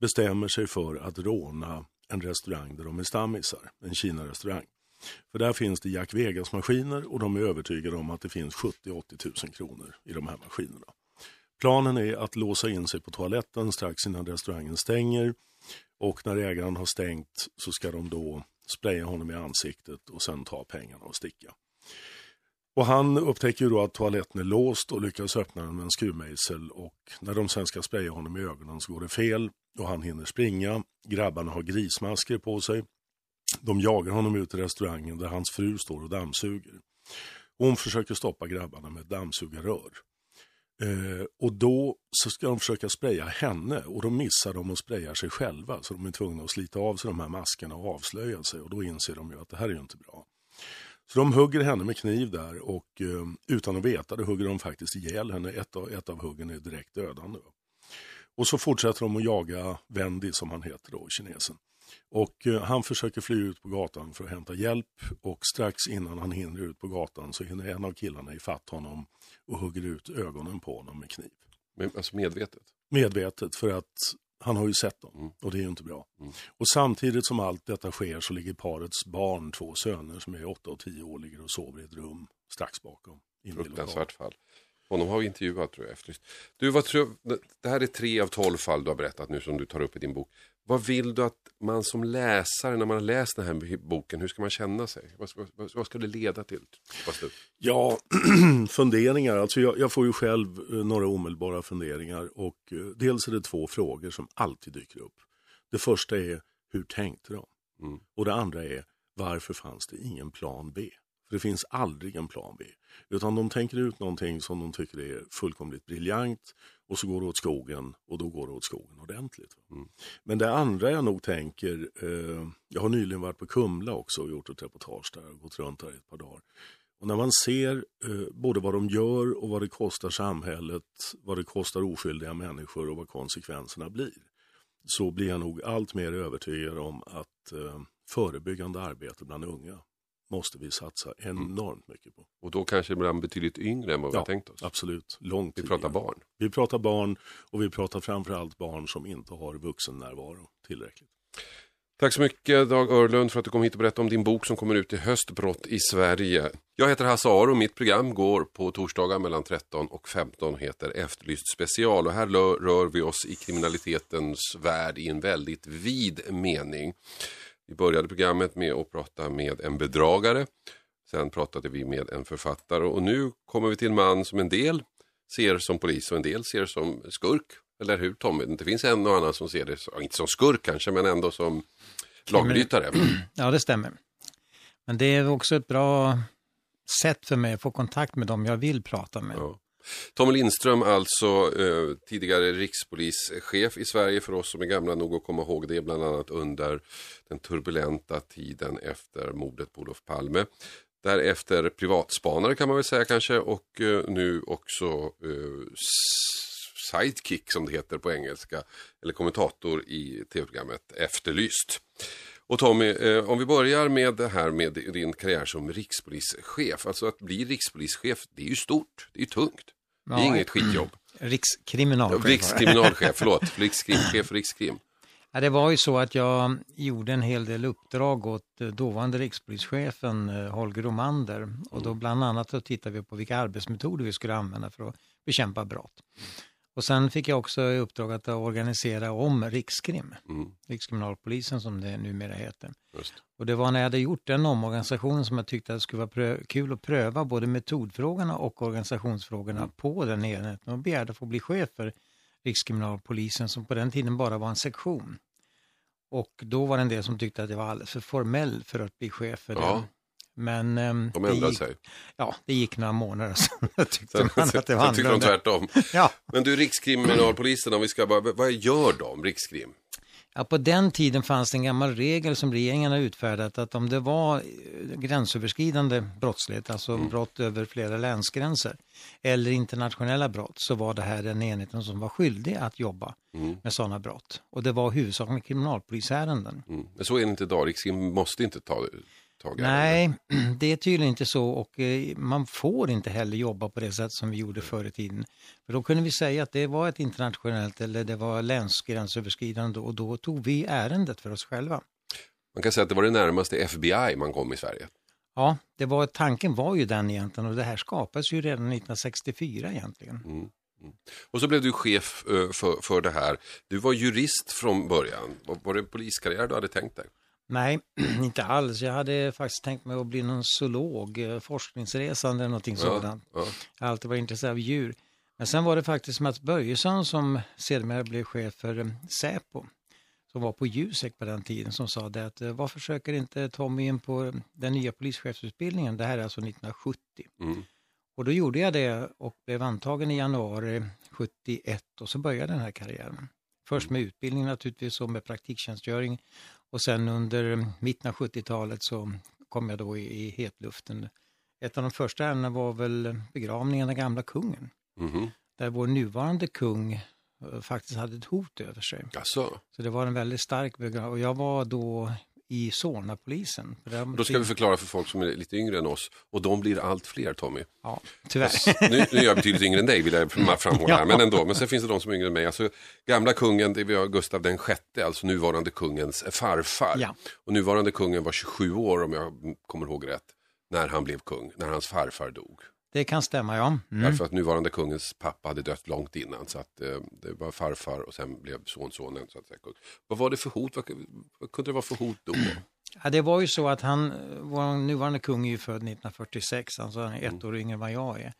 bestämmer sig för att råna en restaurang där de är stammisar, en Kina-restaurang. För där finns det Jack Vegas-maskiner och de är övertygade om att det finns 70-80 000 kronor i de här maskinerna. Planen är att låsa in sig på toaletten strax innan restaurangen stänger och när ägaren har stängt så ska de då spraya honom i ansiktet och sen ta pengarna och sticka. Och han upptäcker ju då att toaletten är låst och lyckas öppna den med en skruvmejsel och när de sen ska spraya honom i ögonen så går det fel och han hinner springa. Grabbarna har grismasker på sig. De jagar honom ut i restaurangen där hans fru står och dammsuger. hon försöker stoppa grabbarna med ett dammsugarrör. Eh, och då så ska de försöka spraya henne och då missar de och sprayar sig själva så de är tvungna att slita av sig de här maskerna och avslöja sig och då inser de ju att det här är ju inte bra. Så de hugger henne med kniv där och eh, utan att veta det hugger de faktiskt ihjäl henne. Ett av, ett av huggen är direkt dödande. Och så fortsätter de att jaga Wendy som han heter då, kinesen. Och eh, han försöker fly ut på gatan för att hämta hjälp och strax innan han hinner ut på gatan så hinner en av killarna ifatt honom och hugger ut ögonen på honom med kniv. Men, alltså medvetet? Medvetet för att han har ju sett dem mm. och det är ju inte bra. Mm. Och samtidigt som allt detta sker så ligger parets barn, två söner som är 8 och 10 år, ligger och sover i ett rum strax bakom. Fruktansvärt fall. Honom har vi intervjuat tror jag. Efterlyst. Du, vad tror, det här är tre av tolv fall du har berättat nu som du tar upp i din bok. Vad vill du att man som läsare, när man har läst den här boken, hur ska man känna sig? Vad, vad, vad ska det leda till? Ja, funderingar. Alltså jag, jag, får ju själv eh, några omedelbara funderingar och eh, dels är det två frågor som alltid dyker upp. Det första är, hur tänkte de? Mm. Och det andra är, varför fanns det ingen plan B? För det finns aldrig en plan B. Utan de tänker ut någonting som de tycker är fullkomligt briljant och så går det åt skogen och då går det åt skogen ordentligt. Mm. Men det andra jag nog tänker, eh, jag har nyligen varit på Kumla också och gjort ett reportage där och gått runt där ett par dagar. Och när man ser eh, både vad de gör och vad det kostar samhället, vad det kostar oskyldiga människor och vad konsekvenserna blir, så blir jag nog allt mer övertygad om att eh, förebyggande arbete bland unga måste vi satsa mm. enormt mycket på. Och då kanske ibland betydligt yngre än vad ja, vi har tänkt oss? absolut. Långt Vi pratar barn? Vi pratar barn och vi pratar framförallt barn som inte har vuxennärvaro tillräckligt. Tack så mycket Dag Örlund för att du kom hit och berättade om din bok som kommer ut i höst, Brott i Sverige. Jag heter Hasse Aro och mitt program går på torsdagar mellan 13 och 15 heter Efterlyst special och här rör vi oss i kriminalitetens värld i en väldigt vid mening. Vi började programmet med att prata med en bedragare. Sen pratade vi med en författare och nu kommer vi till en man som en del ser som polis och en del ser som skurk. Eller hur Tommy? Det finns en och annan som ser det, inte som skurk kanske, men ändå som lagbrytare. Ja, det stämmer. Men det är också ett bra sätt för mig att få kontakt med dem jag vill prata med. Ja. Tommy Lindström, alltså eh, tidigare rikspolischef i Sverige för oss som är gamla nog att komma ihåg det, bland annat under den turbulenta tiden efter mordet på Olof Palme. Därefter privatspanare kan man väl säga kanske och eh, nu också eh, sidekick som det heter på engelska, eller kommentator i tv-programmet Efterlyst. Och Tommy, eh, om vi börjar med det här med din karriär som rikspolischef. Alltså att bli rikspolischef, det är ju stort, det är ju tungt. Det är ja, inget skitjobb. Rikskriminalchef. rikskriminalchef, förlåt. Rikskrimchef, rikskrim. Ja, det var ju så att jag gjorde en hel del uppdrag åt eh, dåvarande rikspolischefen eh, Holger Romander. Och då bland annat så tittade vi på vilka arbetsmetoder vi skulle använda för att bekämpa brott. Och sen fick jag också i uppdrag att organisera om Rikskrim, mm. Rikskriminalpolisen som det numera heter. Just. Och det var när jag hade gjort den omorganisationen som jag tyckte att det skulle vara kul att pröva både metodfrågorna och organisationsfrågorna mm. på den enheten och begärde att få bli chef för Rikskriminalpolisen som på den tiden bara var en sektion. Och då var det en del som tyckte att jag var alldeles för formell för att bli chef för ja. den. Men um, de ändrade sig. Ja, det gick några månader sen tyckte man att det var annorlunda. tyckte de tvärtom. ja. Men du, Rikskriminalpolisen, om vi ska bara, vad gör de, Rikskrim? Ja, på den tiden fanns det en gammal regel som regeringen har utfärdat att om det var eh, gränsöverskridande brottslighet, alltså mm. brott över flera länsgränser eller internationella brott så var det här den enheten som var skyldig att jobba mm. med sådana brott. Och det var huvudsakligen kriminalpolisärenden. Mm. Men så är det inte idag, Rikskrim måste inte ta tag Nej, det är tydligen inte så och eh, man får inte heller jobba på det sätt som vi gjorde förr i tiden. För då kunde vi säga att det var ett internationellt eller det var länsgränsöverskridande och då tog vi ärendet för oss själva. Man kan säga att det var det närmaste FBI man kom i Sverige. Ja, det var, tanken var ju den egentligen och det här skapades ju redan 1964 egentligen. Mm. Mm. Och så blev du chef eh, för, för det här. Du var jurist från början. Var det poliskarriär du hade tänkt dig? Nej, inte alls. Jag hade faktiskt tänkt mig att bli någon zoolog, eh, forskningsresande eller någonting ja, sådant. Ja. Jag har alltid varit intresserad av djur. Men sen var det faktiskt Mats Börjesson som sedermera blev chef för eh, Säpo, som var på Jusek på den tiden, som sa det att eh, varför försöker inte Tommy in på den nya polischefsutbildningen? Det här är alltså 1970. Mm. Och då gjorde jag det och blev antagen i januari 71 och så började den här karriären. Först med utbildning naturligtvis och med praktiktjänstgöring och sen under mitten av 70-talet så kom jag då i, i hetluften. Ett av de första ärendena var väl begravningen av gamla kungen. Mm. Där vår nuvarande kung eh, faktiskt hade ett hot över sig. Alltså. Så det var en väldigt stark begravning. Och jag var då i Solnapolisen. Då ska vi förklara för folk som är lite yngre än oss och de blir allt fler Tommy. Ja, tyvärr. nu, nu är jag betydligt yngre än dig vill jag framhålla här, men ändå. Men sen finns det de som är yngre än mig. Alltså, gamla kungen, det var Gustav den sjätte, alltså nuvarande kungens farfar. Ja. Och nuvarande kungen var 27 år om jag kommer ihåg rätt, när han blev kung, när hans farfar dog. Det kan stämma, ja. Mm. Därför att nuvarande kungens pappa hade dött långt innan. Så att eh, det var farfar och sen blev sonsonen. Så att säga. Vad var det för hot? Vad, vad kunde det vara för hot då? Ja, det var ju så att han, vår nuvarande kung är ju född 1946, alltså han är ett mm. år yngre än vad jag är.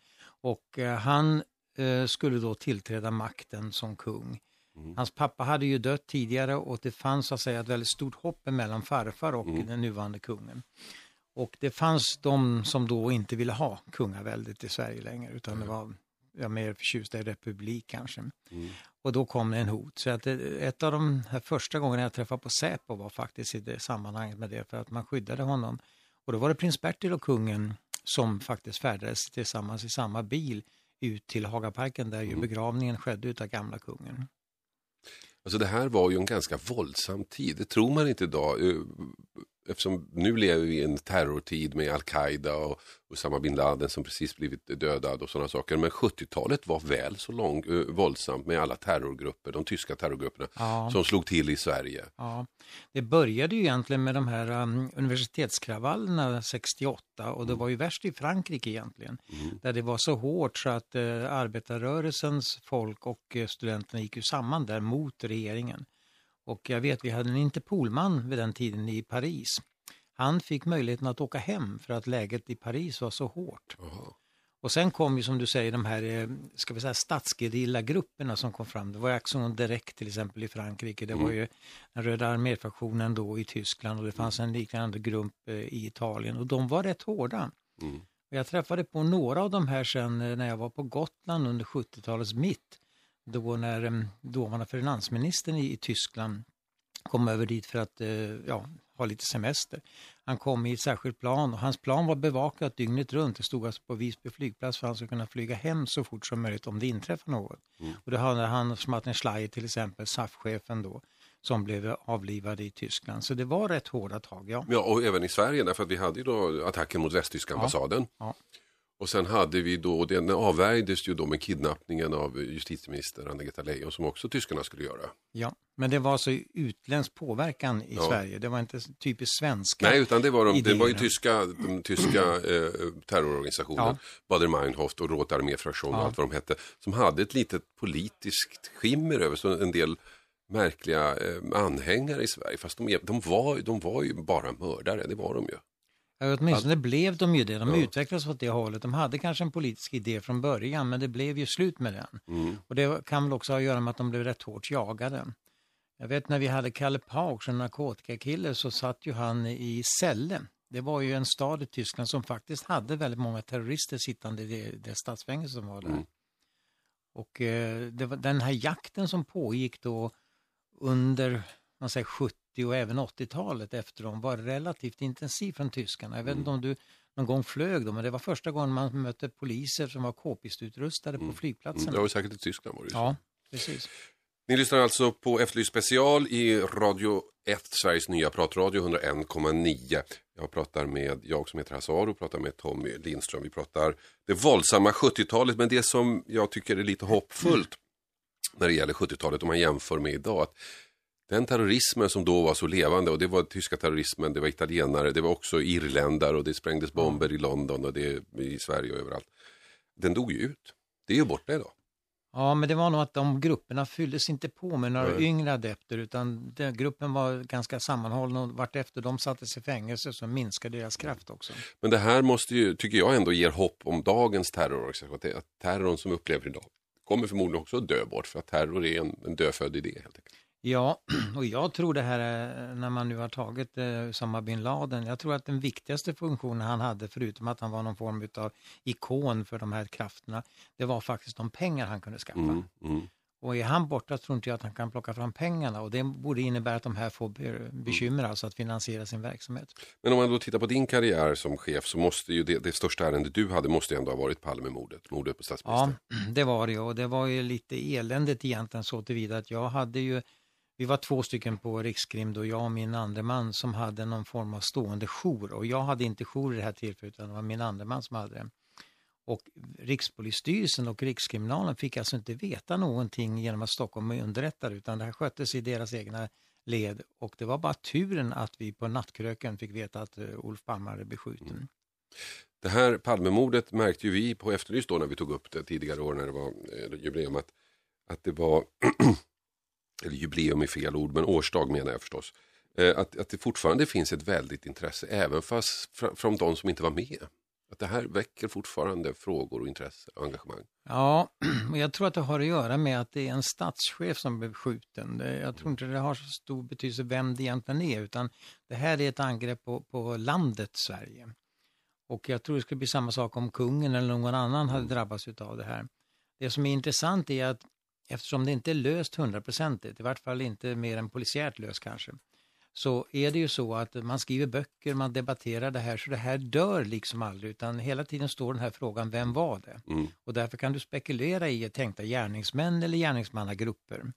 Och eh, han eh, skulle då tillträda makten som kung Mm. Hans pappa hade ju dött tidigare och det fanns så att säga ett väldigt stort hopp mellan farfar och mm. den nuvarande kungen. Och det fanns de som då inte ville ha kungaväldet i Sverige längre utan mm. det var ja, mer förtjusta i republik kanske. Mm. Och då kom det en hot. Så att ett av de här första gångerna jag träffade på Säpo var faktiskt i det sammanhanget med det för att man skyddade honom. Och då var det prins Bertil och kungen som faktiskt färdades tillsammans i samma bil ut till Hagaparken där ju mm. begravningen skedde utav gamla kungen. Alltså det här var ju en ganska våldsam tid, det tror man inte idag eftersom nu lever vi i en terrortid med Al-Qaida och Osama bin Laden som precis blivit dödad och sådana saker. Men 70-talet var väl så lång, uh, våldsamt med alla terrorgrupper, de tyska terrorgrupperna ja. som slog till i Sverige. Ja. Det började ju egentligen med de här um, universitetskravallerna 68 och det mm. var ju värst i Frankrike egentligen. Mm. Där det var så hårt så att uh, arbetarrörelsens folk och uh, studenterna gick ju samman där mot regeringen. Och jag vet, vi hade en Interpolman vid den tiden i Paris. Han fick möjligheten att åka hem för att läget i Paris var så hårt. Aha. Och sen kom ju som du säger de här, eh, ska vi säga statsgerilla-grupperna som kom fram. Det var Action Direct till exempel i Frankrike. Det mm. var ju den Röda arméfraktionen då i Tyskland och det fanns en liknande grupp eh, i Italien och de var rätt hårda. Mm. Jag träffade på några av de här sen eh, när jag var på Gotland under 70-talets mitt då när dåvarande finansministern i, i Tyskland kom över dit för att eh, ja, ha lite semester. Han kom i ett särskilt plan och hans plan var bevakat dygnet runt. Det stod alltså på Visby flygplats för att han skulle kunna flyga hem så fort som möjligt om det inträffar något. Mm. Och det hade han som Martin Schleier till exempel, SAF-chefen då, som blev avlivade i Tyskland. Så det var rätt hårda tag, ja. Ja, och även i Sverige därför att vi hade ju då attacken mot västtyska ambassaden. Ja. Ja. Och sen hade vi då, den avvärjdes ju då med kidnappningen av justitieminister Anna-Greta Leijon som också tyskarna skulle göra. Ja, men det var alltså utländsk påverkan i ja. Sverige, det var inte typiskt svenska Nej, utan det var, de, det var ju tyska, de tyska eh, terrororganisationen, ja. Bader-Meinhof och Rote Arméfraktion och allt vad de hette, som hade ett litet politiskt skimmer över så en del märkliga eh, anhängare i Sverige, fast de, de, var, de var ju bara mördare, det var de ju. Ja, åtminstone att, blev de ju det. De ja. utvecklades åt det hållet. De hade kanske en politisk idé från början men det blev ju slut med den. Mm. Och det kan väl också ha att göra med att de blev rätt hårt jagade. Jag vet när vi hade Kalle Pausch, en narkotikakille, så satt ju han i Celle. Det var ju en stad i Tyskland som faktiskt hade väldigt många terrorister sittande i det, det stadsfängelse som var där. Mm. Och eh, var den här jakten som pågick då under man säger 70 och även 80-talet efter dem var relativt intensiv från tyskarna. Jag vet inte om du någon gång flög då, men det var första gången man mötte poliser som var k-pistutrustade på mm. flygplatsen. Mm, det var säkert i Tyskland var det Ja, precis. Ni lyssnar alltså på Efterlyst special i Radio 1, Sveriges nya pratradio 101,9. Jag pratar med, jag som heter Hasse Aro, pratar med Tommy Lindström. Vi pratar det våldsamma 70-talet, men det som jag tycker är lite hoppfullt när det gäller 70-talet om man jämför med idag. Att den terrorismen som då var så levande och det var tyska terrorismen, det var italienare, det var också irländare och det sprängdes bomber i London och det i Sverige och överallt. Den dog ju ut. Det är ju borta idag. Ja, men det var nog att de grupperna fylldes inte på med några Nej. yngre adepter utan den, gruppen var ganska sammanhållen och vartefter de sattes i fängelse så minskade deras kraft också. Men det här måste ju, tycker jag ändå ger hopp om dagens terrororganisation. Att terrorn som upplever idag kommer förmodligen också att dö bort för att terror är en, en dödfödd idé helt enkelt. Ja, och jag tror det här när man nu har tagit eh, Osama bin Laden. Jag tror att den viktigaste funktionen han hade, förutom att han var någon form av ikon för de här krafterna, det var faktiskt de pengar han kunde skaffa. Mm, mm. Och är han borta tror inte jag att han kan plocka fram pengarna och det borde innebära att de här får bekymmer mm. alltså att finansiera sin verksamhet. Men om man då tittar på din karriär som chef så måste ju det, det största ärendet du hade måste ju ändå ha varit Palmemordet, mordet på statsministern. Ja, det var det och det var ju lite eländigt egentligen så tillvida att jag hade ju vi var två stycken på Rikskrim då, jag och min andre man som hade någon form av stående jour och jag hade inte jour i det här tillfället utan det var min andre man som hade det. Och Rikspolisstyrelsen och Rikskriminalen fick alltså inte veta någonting genom att Stockholm underrättade utan det här sköttes i deras egna led och det var bara turen att vi på nattkröken fick veta att eh, Olof Palme hade beskjuten. Mm. Det här Palmemordet märkte ju vi på Efterlyst då när vi tog upp det tidigare år när det var eh, jubileum att, att det var eller jubileum är fel ord, men årsdag menar jag förstås. Eh, att, att det fortfarande finns ett väldigt intresse, även fast från de som inte var med. Att det här väcker fortfarande frågor och intresse och engagemang. Ja, och jag tror att det har att göra med att det är en statschef som blev skjuten. Jag tror inte det har så stor betydelse vem det egentligen är, utan det här är ett angrepp på, på landet Sverige. Och jag tror det skulle bli samma sak om kungen eller någon annan hade drabbats av det här. Det som är intressant är att eftersom det inte är löst hundraprocentigt, i vart fall inte mer än polisiärt löst kanske, så är det ju så att man skriver böcker, man debatterar det här, så det här dör liksom aldrig, utan hela tiden står den här frågan, vem var det? Mm. Och därför kan du spekulera i tänkta gärningsmän eller gärningsmannagrupper.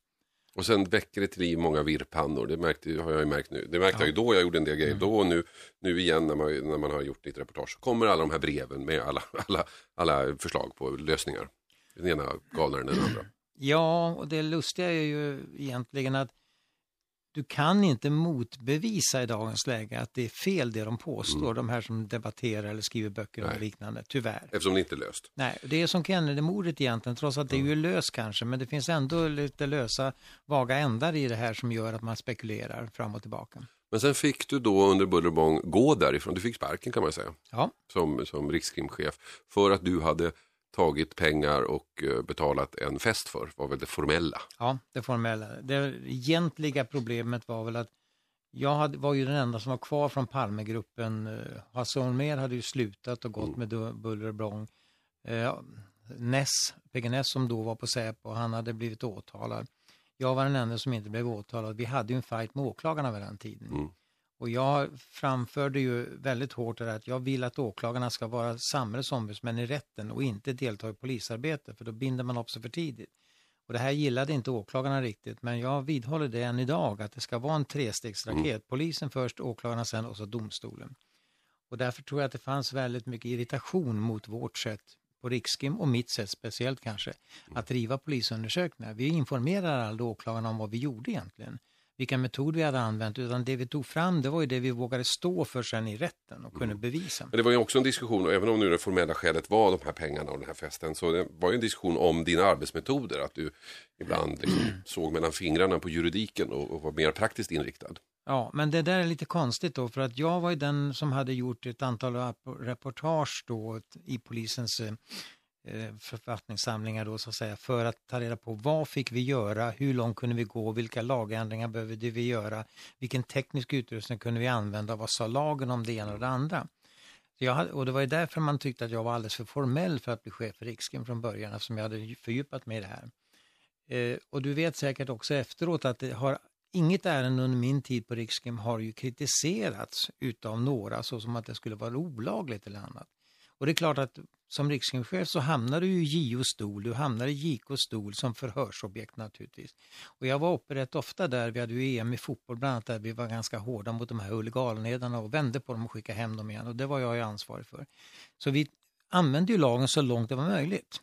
Och sen väcker det till liv många virrpannor, det märkte, har jag ju märkt nu. Det märkte ja. jag ju då jag gjorde en del grejer, mm. då och nu, nu igen när man, när man har gjort ditt reportage, så kommer alla de här breven med alla, alla, alla förslag på lösningar. Den ena galnare än den andra. Ja, och det lustiga är ju egentligen att du kan inte motbevisa i dagens läge att det är fel det de påstår, mm. de här som debatterar eller skriver böcker Nej. och liknande, tyvärr. Eftersom det inte är löst. Nej, det är som Kennedy-mordet egentligen, trots att det är ju löst kanske, men det finns ändå lite lösa, vaga ändar i det här som gör att man spekulerar fram och tillbaka. Men sen fick du då under buller och bång gå därifrån, du fick sparken kan man säga, ja. som, som rikskrimchef, för att du hade tagit pengar och eh, betalat en fest för, var väl det formella. Ja, det formella. Det egentliga problemet var väl att jag hade, var ju den enda som var kvar från Palmegruppen. Eh, Hasse Holmér hade ju slutat och gått mm. med buller och bång. Eh, Ness, PG Ness som då var på Säpo, han hade blivit åtalad. Jag var den enda som inte blev åtalad. Vi hade ju en fight med åklagarna vid den tiden. Mm. Och jag framförde ju väldigt hårt att jag vill att åklagarna ska vara samhällets ombudsmän i rätten och inte delta i polisarbete, för då binder man upp sig för tidigt. Och det här gillade inte åklagarna riktigt, men jag vidhåller det än idag, att det ska vara en trestegsraket. Mm. Polisen först, åklagarna sen och så domstolen. Och därför tror jag att det fanns väldigt mycket irritation mot vårt sätt på Rikskim och mitt sätt speciellt kanske, att driva polisundersökningar. Vi informerar aldrig åklagarna om vad vi gjorde egentligen vilka metoder vi hade använt utan det vi tog fram det var ju det vi vågade stå för sen i rätten och kunde mm. bevisa. Men det var ju också en diskussion, och även om nu det formella skälet var de här pengarna och den här festen så det var ju en diskussion om dina arbetsmetoder, att du ibland liksom såg mellan fingrarna på juridiken och, och var mer praktiskt inriktad. Ja, men det där är lite konstigt då för att jag var ju den som hade gjort ett antal reportage då i polisens Eh, författningssamlingar då så att säga för att ta reda på vad fick vi göra, hur långt kunde vi gå, vilka lagändringar behövde vi göra, vilken teknisk utrustning kunde vi använda, vad sa lagen om det ena och det andra. Jag, och det var ju därför man tyckte att jag var alldeles för formell för att bli chef för Rikskim från början eftersom jag hade fördjupat mig i det här. Eh, och du vet säkert också efteråt att det har Inget ärende under min tid på Rikskim har ju kritiserats utav några så som att det skulle vara olagligt eller annat. Och det är klart att som rikskrimchef så hamnar du i JOs stol, du hamnar i JKs stol som förhörsobjekt naturligtvis. Och jag var uppe rätt ofta där, vi hade ju EM i fotboll bland annat där vi var ganska hårda mot de här huliganledarna och vände på dem och skickade hem dem igen och det var jag ju ansvarig för. Så vi använde ju lagen så långt det var möjligt.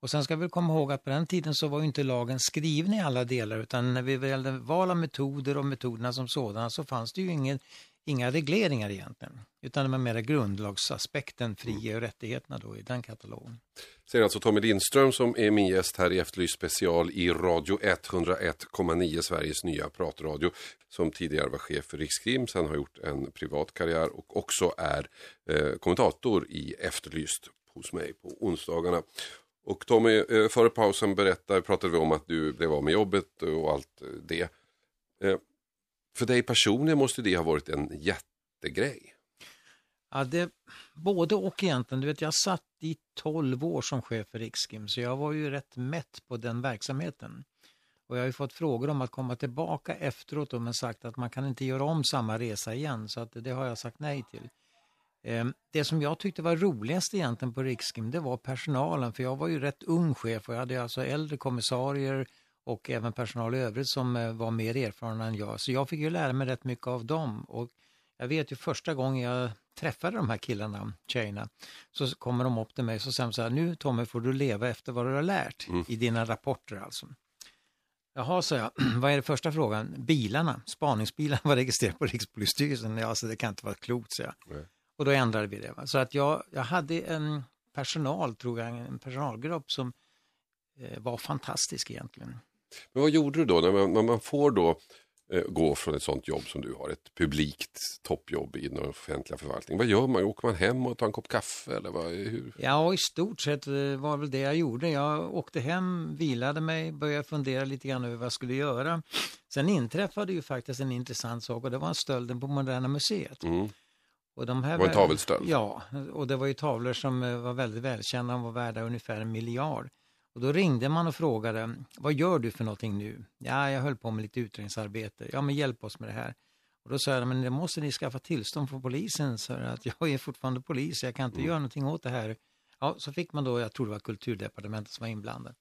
Och sen ska vi komma ihåg att på den tiden så var ju inte lagen skriven i alla delar utan när vi valde metoder och metoderna som sådana så fanns det ju ingen inga regleringar egentligen, utan det var mer grundlagsaspekten, fri och rättigheterna då i den katalogen. Säger alltså Tommy Lindström som är min gäst här i Efterlyst special i Radio 101,9 Sveriges nya pratradio. Som tidigare var chef för Rikskrim, sen har gjort en privat karriär och också är eh, kommentator i Efterlyst hos mig på onsdagarna. Och Tommy, eh, före pausen berättade, pratade vi om att du blev av med jobbet och allt det. För dig personligen måste det ha varit en jättegrej. Ja, det, både och egentligen. Du vet, jag satt i 12 år som chef för Rikskim, så jag var ju rätt mätt på den verksamheten. Och jag har ju fått frågor om att komma tillbaka efteråt men sagt att man kan inte göra om samma resa igen, så att det har jag sagt nej till. Ehm, det som jag tyckte var roligast egentligen på Rikskim, det var personalen, för jag var ju rätt ung chef och jag hade alltså äldre kommissarier, och även personal i övrigt som eh, var mer erfarna än jag. Så jag fick ju lära mig rätt mycket av dem. Och jag vet ju första gången jag träffade de här killarna, tjejerna, så kommer de upp till mig och säger de så här, nu Tommy får du leva efter vad du har lärt mm. i dina rapporter alltså. Jaha, sa jag, vad är det första frågan? Bilarna, spaningsbilarna var registrerade på Rikspolisstyrelsen. Ja, alltså det kan inte vara klokt, sa jag. Nej. Och då ändrade vi det. Va? Så att jag, jag hade en personal, tror jag, en personalgrupp som eh, var fantastisk egentligen. Men vad gjorde du då när man, när man får då eh, gå från ett sånt jobb som du har, ett publikt toppjobb i den offentliga förvaltningen. Vad gör man? Åker man hem och tar en kopp kaffe eller vad, hur? Ja, i stort sett eh, var väl det jag gjorde. Jag åkte hem, vilade mig, började fundera lite grann över vad jag skulle göra. Sen inträffade ju faktiskt en intressant sak och det var stölden på Moderna Museet. Mm. Och de här Det var en tavelstöld? Ja, och det var ju tavlor som eh, var väldigt välkända, de var värda ungefär en miljard. Och då ringde man och frågade, vad gör du för någonting nu? Ja, jag höll på med lite utredningsarbete. Ja, men hjälp oss med det här. Och då sa jag, men det måste ni skaffa tillstånd från polisen, så att jag är fortfarande polis, jag kan inte Mm. göra någonting åt det här. Ja, så fick man då, jag tror det var kulturdepartementet som var inblandat.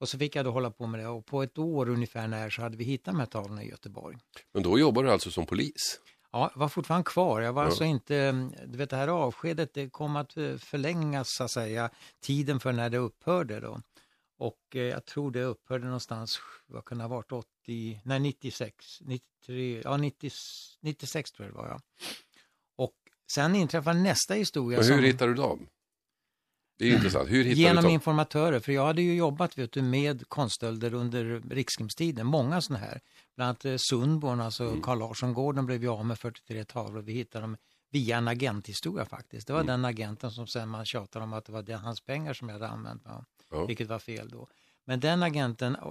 Och så fick jag då hålla på med det och på ett år ungefär när så hade vi hittat de här tavlorna i Göteborg. Men då jobbar du alltså som polis? Ja, jag var fortfarande kvar. Jag var Ja. alltså inte, du vet det här avskedet det kom att eh, förlängas så att säga, tiden för när det upphörde då. Och eh, jag tror det upphörde någonstans, vad kan det ha varit, 80, nej 96, 93, ja 90, 96 tror jag det var ja. Och sen inträffade nästa historia. Men hur som- hittar du dem? Det är intressant. Hur hittar Genom du dem? informatörer, för jag hade ju jobbat vet du, med konststölder under rikskrimstiden, många sådana här. Bland annat eh, Sundborn, alltså Mm. Carl Larsson-gården blev ju av med 43 tavlor. Vi hittade dem via en agenthistoria faktiskt. Det var Mm. den agenten som sen man tjatade om att det var det, hans pengar som jag hade använt, ja. Ja. vilket var fel då. Men den agenten eh,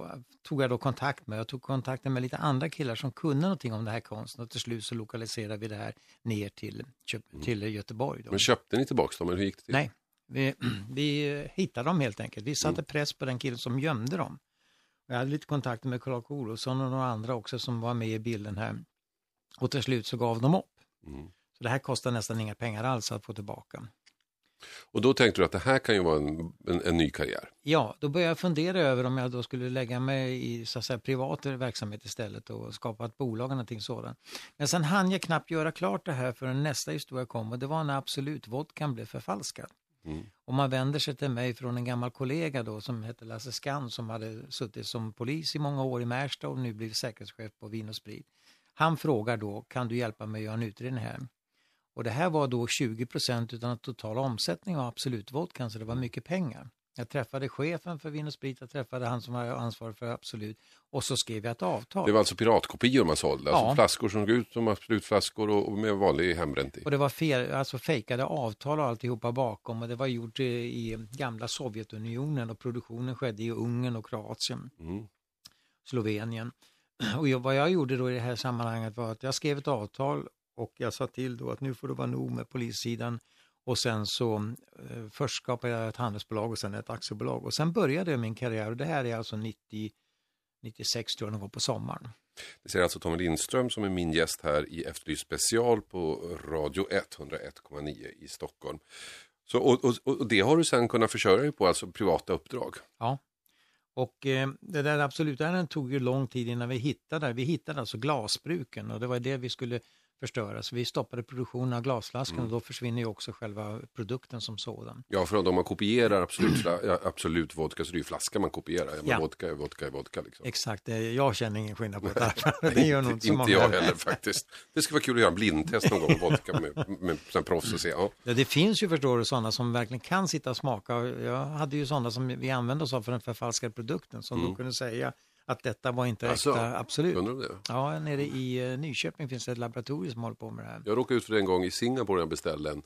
tog jag då kontakt med. Jag tog kontakten med lite andra killar som kunde någonting om den här konsten och till slut så lokaliserade vi det här ner till, Köp- till Göteborg. Då. Mm. Men köpte ni tillbaka dem eller hur gick det till? Nej, vi, vi hittade dem helt enkelt. Vi satte Mm. press på den killen som gömde dem. Jag hade lite kontakter med Clark Olofsson och några andra också som var med i bilden här. Och till slut så gav de upp. Mm. Så det här kostar nästan inga pengar alls att få tillbaka. Och då tänkte du att det här kan ju vara en, en, en ny karriär? Ja, då började jag fundera över om jag då skulle lägga mig i så att säga, privat verksamhet istället och skapa ett bolag eller någonting sådant. Men sen hann jag knappt göra klart det här förrän nästa historia kom och det var när Absolut vodkan blev förfalskad. Mm. Och man vänder sig till mig från en gammal kollega då som hette Lasse Skan som hade suttit som polis i många år i Märsta och nu blivit säkerhetschef på Vin och Sprit. Han frågar då, kan du hjälpa mig att göra en utredning här? Och det här var då 20 procent utan den totala omsättningen av Absolut Vodka, så det var mycket pengar. Jag träffade chefen för Vin och Sprit, jag träffade han som var ansvarig för Absolut och så skrev jag ett avtal. Det var alltså piratkopior man sålde? Alltså Ja. flaskor som såg ut som absolutflaskor och, och med vanlig hembränt i? Och det var fel, alltså fejkade avtal och alltihopa bakom och det var gjort eh, i gamla Sovjetunionen och produktionen skedde i Ungern och Kroatien, Mm. Slovenien. Och jag, vad jag gjorde då i det här sammanhanget var att jag skrev ett avtal och jag sa till då att nu får det vara nog med polissidan och sen så eh, först skapade jag ett handelsbolag och sen ett aktiebolag och sen började jag min karriär och det här är alltså 90, 96 tror jag någon gång på sommaren. Det säger alltså Tommy Lindström som är min gäst här i Efterlyst special på Radio 101,9 i Stockholm. Så, och, och, och det har du sen kunnat försörja dig på, alltså privata uppdrag? Ja. Och eh, det där absolutärendet tog ju lång tid innan vi hittade. Vi hittade alltså glasbruken och det var det vi skulle förstöra. Så vi stoppade produktionen av glasflaskan och då försvinner ju också själva produkten som sådan. Ja, för om man kopierar absolut, absolut vodka så är det ju flaska man kopierar. Ja, vodka är vodka är vodka liksom. Exakt, jag känner ingen skillnad på det. det gör nog inte inte jag heller faktiskt. Det skulle vara kul att göra en blindtest någon gång vodka med, med, med proffs och se. Ja. Ja, det finns ju förstår du sådana som verkligen kan sitta och smaka. Jag hade ju sådana som vi använde oss av för den förfalskade produkten som då kunde säga att detta var inte. Alltså, äkta absolut. Du det? Ja, nere i eh, Nyköping finns det ett laboratorium som håller på med det här. Jag råkade ut för det en gång i Singapore när jag beställde en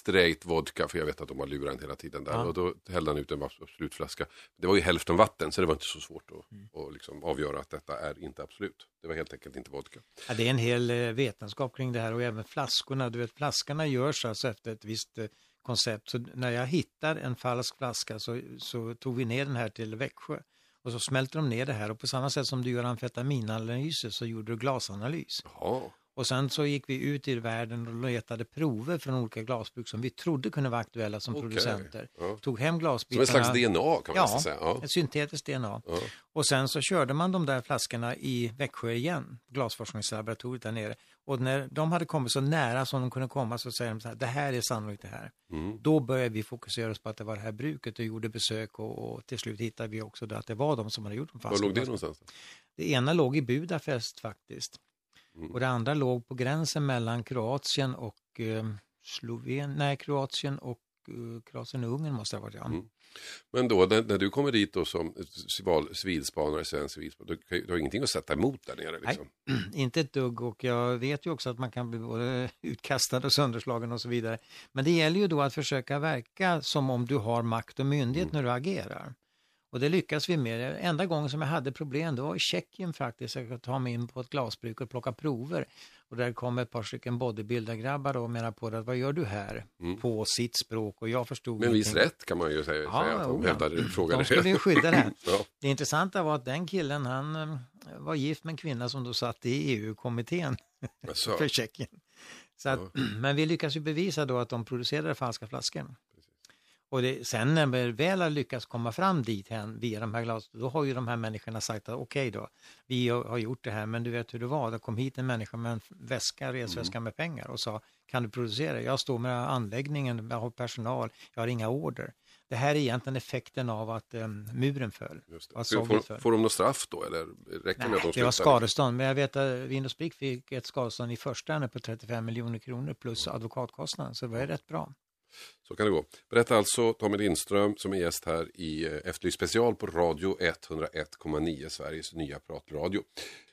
straight vodka, för jag vet att de har lurat hela tiden där. Ja. Och då hällde han ut en absolut flaska. Det var ju hälften vatten, så det var inte så svårt att, Mm. att liksom avgöra att detta är inte absolut. Det var helt enkelt inte vodka. Ja, det är en hel eh, vetenskap kring det här och även flaskorna. Du vet, flaskorna görs alltså efter ett visst eh, koncept. Så när jag hittar en falsk flaska så, så tog vi ner den här till Växjö. Och så smälter de ner det här och på samma sätt som du gör amfetaminanalyser så gjorde du glasanalys. Jaha, och sen så gick vi ut i världen och letade prover från olika glasbruk som vi trodde kunde vara aktuella som Okej. producenter. Ja. Tog hem som glasbitarna. en slags DNA kan man Ja. säga. Ja. Ett syntetiskt DNA. Ja. Och sen så körde man de där flaskorna i Växjö igen, glasforskningslaboratoriet där nere. Och när de hade kommit så nära som de kunde komma så säger de så här, det här är sannolikt det här. Mm. Då började vi fokusera oss på att det var det här bruket och gjorde besök och, och till slut hittade vi också att det var de som hade gjort de Var fasta låg det flaskorna. någonstans? Det ena låg i Budapest faktiskt. Mm. Och det andra låg på gränsen mellan Kroatien och eh, Slovenien, nej Kroatien och Kroatien och Ungern måste det ha varit, ja. Mm. Men då när, när, du kommer dit då som civilspanare, svensk civilspanare, du, du har ingenting att sätta emot där nere? Liksom. Nej, inte ett dugg och jag vet ju också att man kan bli både utkastad och sönderslagen och så vidare. Men det gäller ju då att försöka verka som om du har makt och myndighet mm. när du agerar. Och det lyckas vi med. Enda gången som jag hade problem det var i Tjeckien faktiskt. Jag kunde ta mig in på ett glasbruk och plocka prover. Och där kom ett par stycken bodybuilder-grabbar och menade på det, vad gör du här? Mm. På sitt språk och jag förstod Men viss rätt kan man ju säga, ja, säga att de ja. hävdade. De skulle ju skydda det. ja. Det intressanta var att den killen, han eh, var gift med en kvinna som då satt i EU-kommittén för Tjeckien. Så att, ja. Men vi lyckas ju bevisa då att de producerade falska flaskor. Och det, sen när vi väl har lyckats komma fram dit hen via de här glasen, då har ju de här människorna sagt att okej okay då, vi har gjort det här, men du vet hur det var, det kom hit en människa med en väska, resväska mm. med pengar och sa, kan du producera? Jag står med anläggningen, jag har personal, jag har inga order. Det här är egentligen effekten av att um, muren föll. Får, föll. får de något straff då eller räcker Nej, med att de det var skadestånd, men jag vet att Windows Spik fick ett skadestånd i första hand på 35 miljoner kronor plus advokatkostnaden, så det var rätt bra. Så kan det gå. Berätta alltså Tommy Lindström som är gäst här i eh, Efterlyst special på Radio 101,9 Sveriges nya pratradio.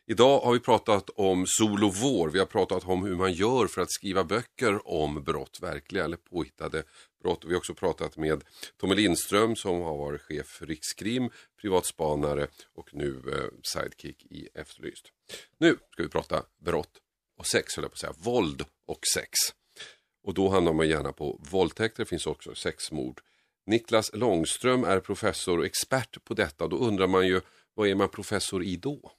Idag har vi pratat om sol och vår. Vi har pratat om hur man gör för att skriva böcker om brott, verkliga eller påhittade brott. Vi har också pratat med Tommy Lindström som har varit chef för Rikskrim, privatspanare och nu eh, sidekick i Efterlyst. Nu ska vi prata brott och sex, höll jag på att säga, våld och sex. Och då hamnar man gärna på våldtäkter, det finns också sexmord. Niklas Långström är professor och expert på detta. Då undrar man ju, vad är man professor i då?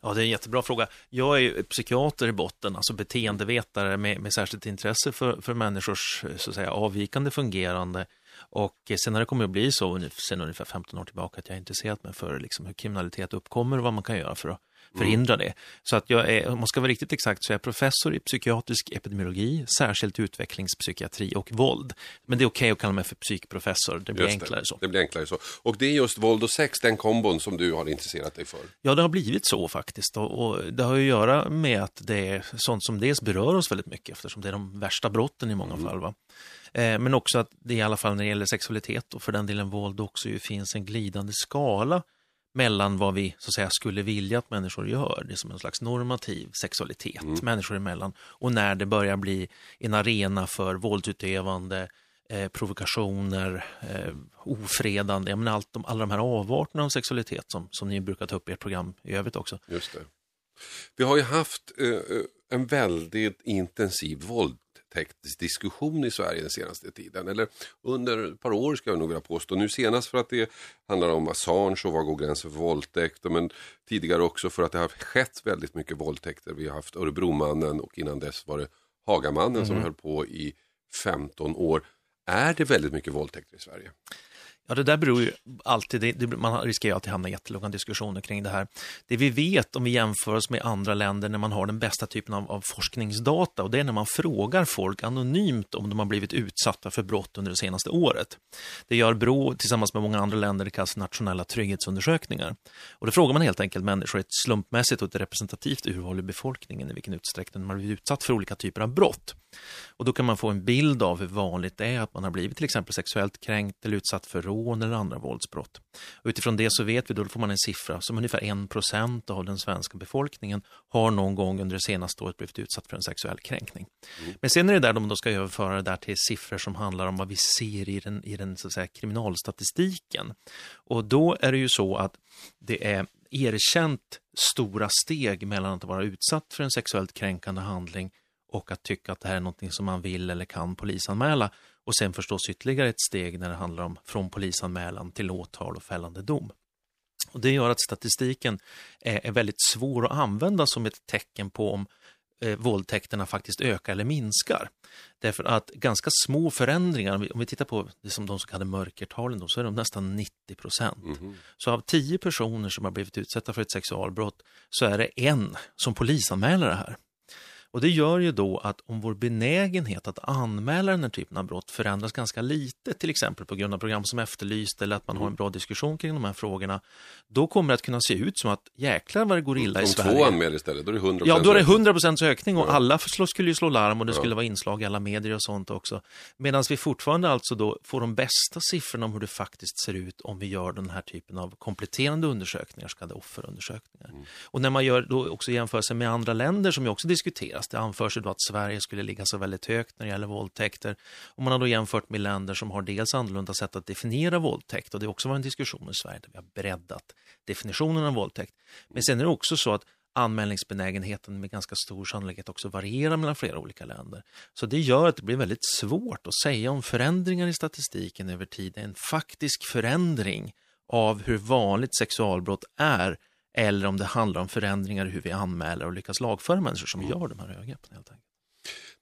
Ja, det är en jättebra fråga. Jag är ju psykiater i botten, alltså beteendevetare med, med särskilt intresse för, för människors så att säga, avvikande fungerande. Och sen har det kommit att bli så, sen ungefär 15 år tillbaka, att jag har intresserat mig för liksom, hur kriminalitet uppkommer och vad man kan göra för att förhindra det. Så att jag är, om man ska vara riktigt exakt, så är jag professor i psykiatrisk epidemiologi, särskilt utvecklingspsykiatri och våld. Men det är okej okay att kalla mig för psykprofessor, det blir enklare så. Det blir enklare så. Och det är just våld och sex, den kombon som du har intresserat dig för? Ja, det har blivit så faktiskt. Och, och det har att göra med att det är sånt som dels berör oss väldigt mycket, eftersom det är de värsta brotten i många mm. fall. Va? Eh, men också att det i alla fall när det gäller sexualitet och för den delen våld också ju finns en glidande skala mellan vad vi så att säga, skulle vilja att människor gör, det är som en slags normativ sexualitet mm. människor emellan, och när det börjar bli en arena för våldsutövande, eh, provokationer, eh, ofredande, jag menar allt, de, alla de här avarterna av sexualitet som, som ni brukar ta upp i ert program i övrigt också. Just det. Vi har ju haft eh, eh en väldigt intensiv våld våldtäktsdiskussion i Sverige den senaste tiden. Eller under ett par år ska jag nog vilja påstå. Nu senast för att det handlar om Assange och var går gränsen för våldtäkt. Men tidigare också för att det har skett väldigt mycket våldtäkter. Vi har haft Örebromannen och innan dess var det Hagamannen mm. som höll på i 15 år. Är det väldigt mycket våldtäkter i Sverige? Ja, det där beror ju alltid, det, det, man riskerar ju alltid hamna i jättelånga diskussioner kring det här. Det vi vet om vi jämför oss med andra länder när man har den bästa typen av, av forskningsdata och det är när man frågar folk anonymt om de har blivit utsatta för brott under det senaste året. Det gör Brå tillsammans med många andra länder, det kallas nationella trygghetsundersökningar. Och då frågar man helt enkelt människor ett slumpmässigt och ett representativt urval i befolkningen i vilken utsträckning man har blivit utsatt för olika typer av brott. Och då kan man få en bild av hur vanligt det är att man har blivit till exempel sexuellt kränkt eller utsatt för rån eller andra våldsbrott. Utifrån det så vet vi, då får man en siffra som ungefär en procent av den svenska befolkningen har någon gång under det senaste året blivit utsatt för en sexuell kränkning. Mm. Men sen är det där de då ska överföra det där till siffror som handlar om vad vi ser i den, i den så att säga, kriminalstatistiken. Och då är det ju så att det är erkänt stora steg mellan att vara utsatt för en sexuellt kränkande handling och att tycka att det här är någonting som man vill eller kan polisanmäla och sen förstås ytterligare ett steg när det handlar om från polisanmälan till åtal och fällande dom. Och det gör att statistiken är, väldigt svår att använda som ett tecken på om eh, våldtäkterna faktiskt ökar eller minskar. Därför att ganska små förändringar, om vi tittar på det som de så kallade mörkertalen, då, så är de nästan 90 procent. Mm -hmm. Så av tio personer som har blivit utsatta för ett sexualbrott så är det en som polisanmäler det här. Och det gör ju då att om vår benägenhet att anmäla den här typen av brott förändras ganska lite, till exempel på grund av program som Efterlyst eller att man har en bra diskussion kring de här frågorna, då kommer det att kunna se ut som att jäklar vad det går illa om i Sverige. Om två anmäler istället, då är det 100 Ja, då är det 100 ökning och ja. alla skulle ju slå larm och det skulle vara inslag i alla medier och sånt också. Medan vi fortfarande alltså då får de bästa siffrorna om hur det faktiskt ser ut om vi gör den här typen av kompletterande undersökningar, så kallade offerundersökningar. Mm. Och när man gör då också jämförelser med andra länder som ju också diskuteras, det anförs ju då att Sverige skulle ligga så väldigt högt när det gäller våldtäkter. Och man har då jämfört med länder som har dels annorlunda sätt att definiera våldtäkt och det har också varit en diskussion i Sverige där vi har breddat definitionen av våldtäkt. Men sen är det också så att anmälningsbenägenheten med ganska stor sannolikhet också varierar mellan flera olika länder. Så det gör att det blir väldigt svårt att säga om förändringar i statistiken över tid är en faktisk förändring av hur vanligt sexualbrott är eller om det handlar om förändringar i hur vi anmäler och lyckas lagföra människor som gör de här övergreppen. Helt enkelt.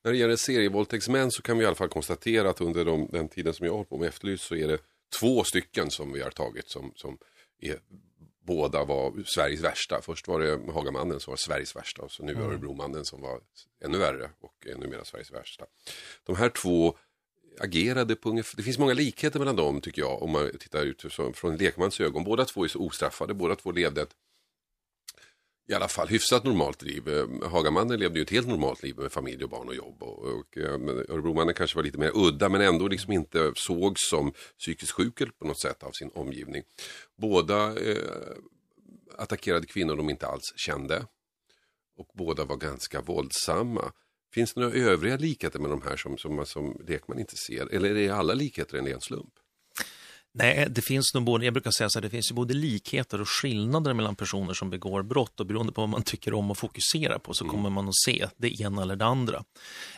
När det gäller serievåldtäktsmän så kan vi i alla fall konstatera att under de, den tiden som jag har hållit på med Efterlyst så är det två stycken som vi har tagit som, som är båda var Sveriges värsta. Först var det Hagamannen som var Sveriges värsta och så nu mm. Örebromannen som var ännu värre och numera Sveriges värsta. De här två agerade på ungefär, det finns många likheter mellan dem tycker jag om man tittar ut från en lekmans ögon. Båda två är så ostraffade, båda två levde ett i alla fall hyfsat normalt liv. Eh, Hagamannen levde ju ett helt normalt liv med familj och barn och jobb. Och, och eh, Örebromannen kanske var lite mer udda men ändå liksom inte sågs som psykiskt sjuk på något sätt av sin omgivning. Båda eh, attackerade kvinnor de inte alls kände. Och båda var ganska våldsamma. Finns det några övriga likheter med de här som, som man som lekman inte ser? Eller är alla likheter en ren slump? Nej, det finns nog både, jag brukar säga så här, det finns ju både likheter och skillnader mellan personer som begår brott och beroende på vad man tycker om att fokusera på så mm. kommer man att se det ena eller det andra.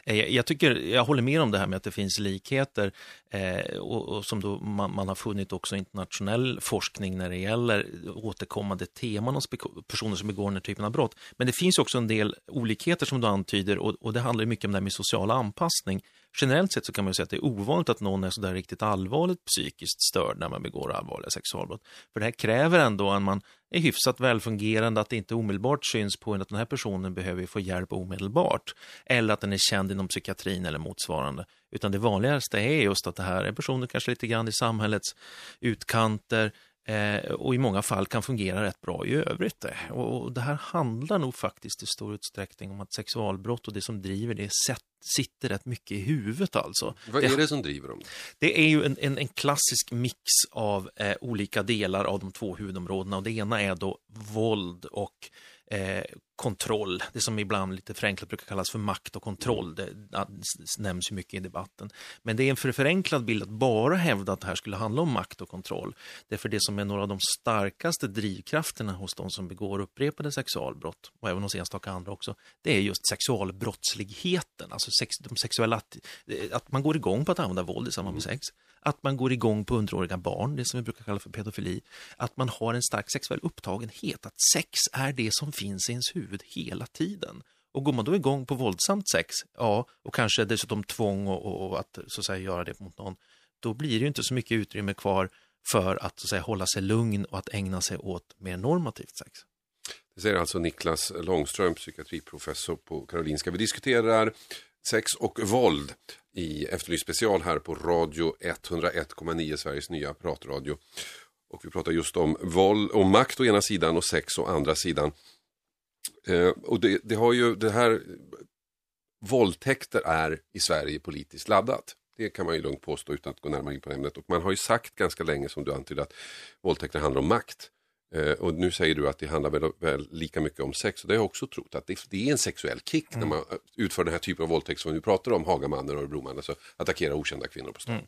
Eh, jag, tycker, jag håller med om det här med att det finns likheter eh, och, och, som då man, man, har funnit också internationell forskning när det gäller återkommande teman hos personer som begår den här typen av brott. Men det finns också en del olikheter som du antyder och, och det handlar mycket om det här med social anpassning generellt sett så kan man säga att det är ovanligt att någon är sådär riktigt allvarligt psykiskt störd när man begår allvarliga sexualbrott. För det här kräver ändå att man är hyfsat välfungerande, att det inte omedelbart syns på en att den här personen behöver få hjälp omedelbart. Eller att den är känd inom psykiatrin eller motsvarande. Utan det vanligaste är just att det här är personer kanske lite grann i samhällets utkanter, och i många fall kan fungera rätt bra i övrigt. Eh. Och, det här handlar nog faktiskt i stor utsträckning om att sexualbrott och det som driver det sitter rätt mycket i huvudet alltså. Vad är det som driver dem? Det är ju en, en, en klassisk mix av eh, olika delar av de två huvudområdena och det ena är då våld och eh, kontroll, det som ibland lite förenklat brukar kallas för makt och kontroll, det nämns ju mycket i debatten. Men det är en för förenklad bild att bara hävda att det här skulle handla om makt och kontroll. Därför det som är några av de starkaste drivkrafterna hos de som begår upprepade sexualbrott, och även hos enstaka andra också, det är just sexualbrottsligheten, alltså sex, de sexuella, att man går igång på att använda våld i samband med sex. Att man går igång på underåriga barn, det som vi brukar kalla för pedofili, att man har en stark sexuell upptagenhet, att sex är det som finns i ens huvud hela tiden. Och går man då igång på våldsamt sex, ja, och kanske dessutom tvång och, och, och att så att säga, göra det mot någon, då blir det ju inte så mycket utrymme kvar för att, så att säga, hålla sig lugn och att ägna sig åt mer normativt sex. Det säger alltså Niklas Långström, psykiatriprofessor på Karolinska. Vi diskuterar sex och våld i Efterlyst special här på Radio 101,9 Sveriges nya pratradio. Och vi pratar just om våld och makt å ena sidan och sex å andra sidan. Eh, och det, det, har ju det här våldtäkter är i Sverige politiskt laddat. Det kan man ju lugnt påstå utan att gå närmare in på ämnet. Och man har ju sagt ganska länge som du antydde att våldtäkter handlar om makt. Eh, och nu säger du att det handlar väl, väl, lika mycket om sex och det har jag också trott att det, det är en sexuell kick mm. när man utför den här typen av våldtäkt som vi pratar om, Hagamannen och Örebromannen, alltså attackera okända kvinnor på stan. Mm.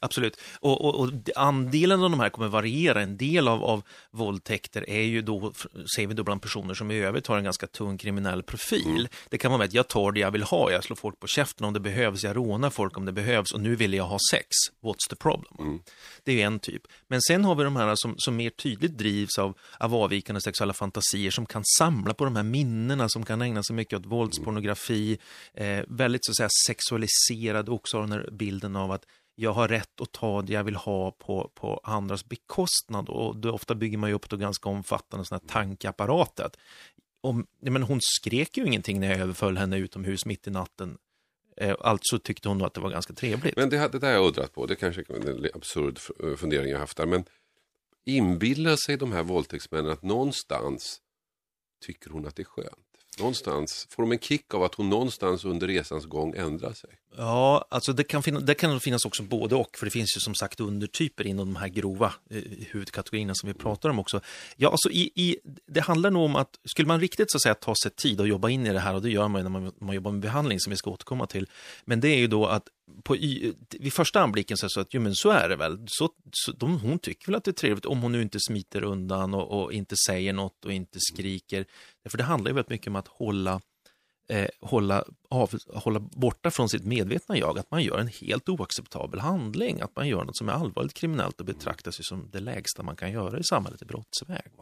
Absolut. Och, och, och, andelen av de här kommer variera. En del av, av våldtäkter är ju då, ser vi då bland personer som i övrigt har en ganska tung kriminell profil. Mm. Det kan vara med att jag tar det jag vill ha, jag slår folk på käften om det behövs, jag rånar folk om det behövs och nu vill jag ha sex. What's the problem? Mm. Det är en typ. Men sen har vi de här som, som mer tydligt drivs av, av avvikande sexuella fantasier som kan samla på de här minnena, som kan ägna sig mycket åt våldspornografi, eh, väldigt så att säga sexualiserad också har den här bilden av att jag har rätt att ta det jag vill ha på, på andras bekostnad och då ofta bygger man ju upp då ganska omfattande sådana här tankeapparater. om, men hon skrek ju ingenting när jag överföll henne utomhus mitt i natten. Eh, alltså tyckte hon att det var ganska trevligt. Men det, det där har jag undrat på, det kanske är en absurd eh, fundering jag haft där. Men inbillar sig de här våldtäktsmännen att någonstans tycker hon att det är skönt? Någonstans får de en kick av att hon någonstans under resans gång ändrar sig? Ja, alltså det kan, finna, det kan finnas också både och, för det finns ju som sagt undertyper inom de här grova eh, huvudkategorierna som vi pratar om också. Ja, alltså i, i, det handlar nog om att, skulle man riktigt så att säga ta sig tid och jobba in i det här, och det gör man ju när man, man jobbar med behandling som vi ska återkomma till, men det är ju då att på, vid första anblicken så är det så att, jo men så är det väl, så, så, de, hon tycker väl att det är trevligt om hon nu inte smiter undan och, och inte säger något och inte skriker. För det handlar ju väldigt mycket om att hålla eh, hålla, av, hålla borta från sitt medvetna jag, att man gör en helt oacceptabel handling, att man gör något som är allvarligt kriminellt och betraktas som det lägsta man kan göra i samhället i brottsväg.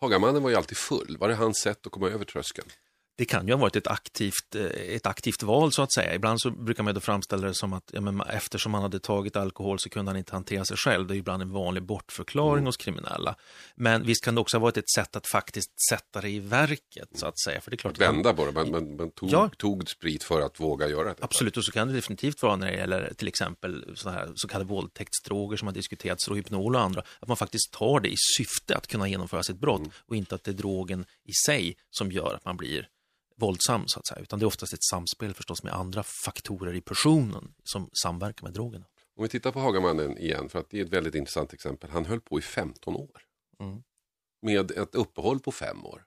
Hagamannen var ju alltid full, var det hans sätt att komma över tröskeln? Det kan ju ha varit ett aktivt, eh, ett aktivt val så att säga. Ibland så brukar man då framställa det som att ja, men eftersom han hade tagit alkohol så kunde han inte hantera sig själv. Det är ibland en vanlig bortförklaring mm. hos kriminella. Men visst kan det också ha varit ett sätt att faktiskt sätta det i verket så att säga. För det är klart Vända på det, man, man, man tog, ja. tog, sprit för att våga göra det. Absolut, och så kan det definitivt vara när det gäller till exempel så, här, så kallade våldtäktsdroger som har diskuterats, och hypnol och andra. Att man faktiskt tar det i syfte att kunna genomföra sitt brott mm. och inte att det är drogen i sig som gör att man blir våldsam så att säga, utan det är oftast ett samspel förstås med andra faktorer i personen som samverkar med drogerna. Om vi tittar på Hagamannen igen, för att det är ett väldigt intressant exempel. Han höll på i 15 år. Mm. Med ett uppehåll på fem år.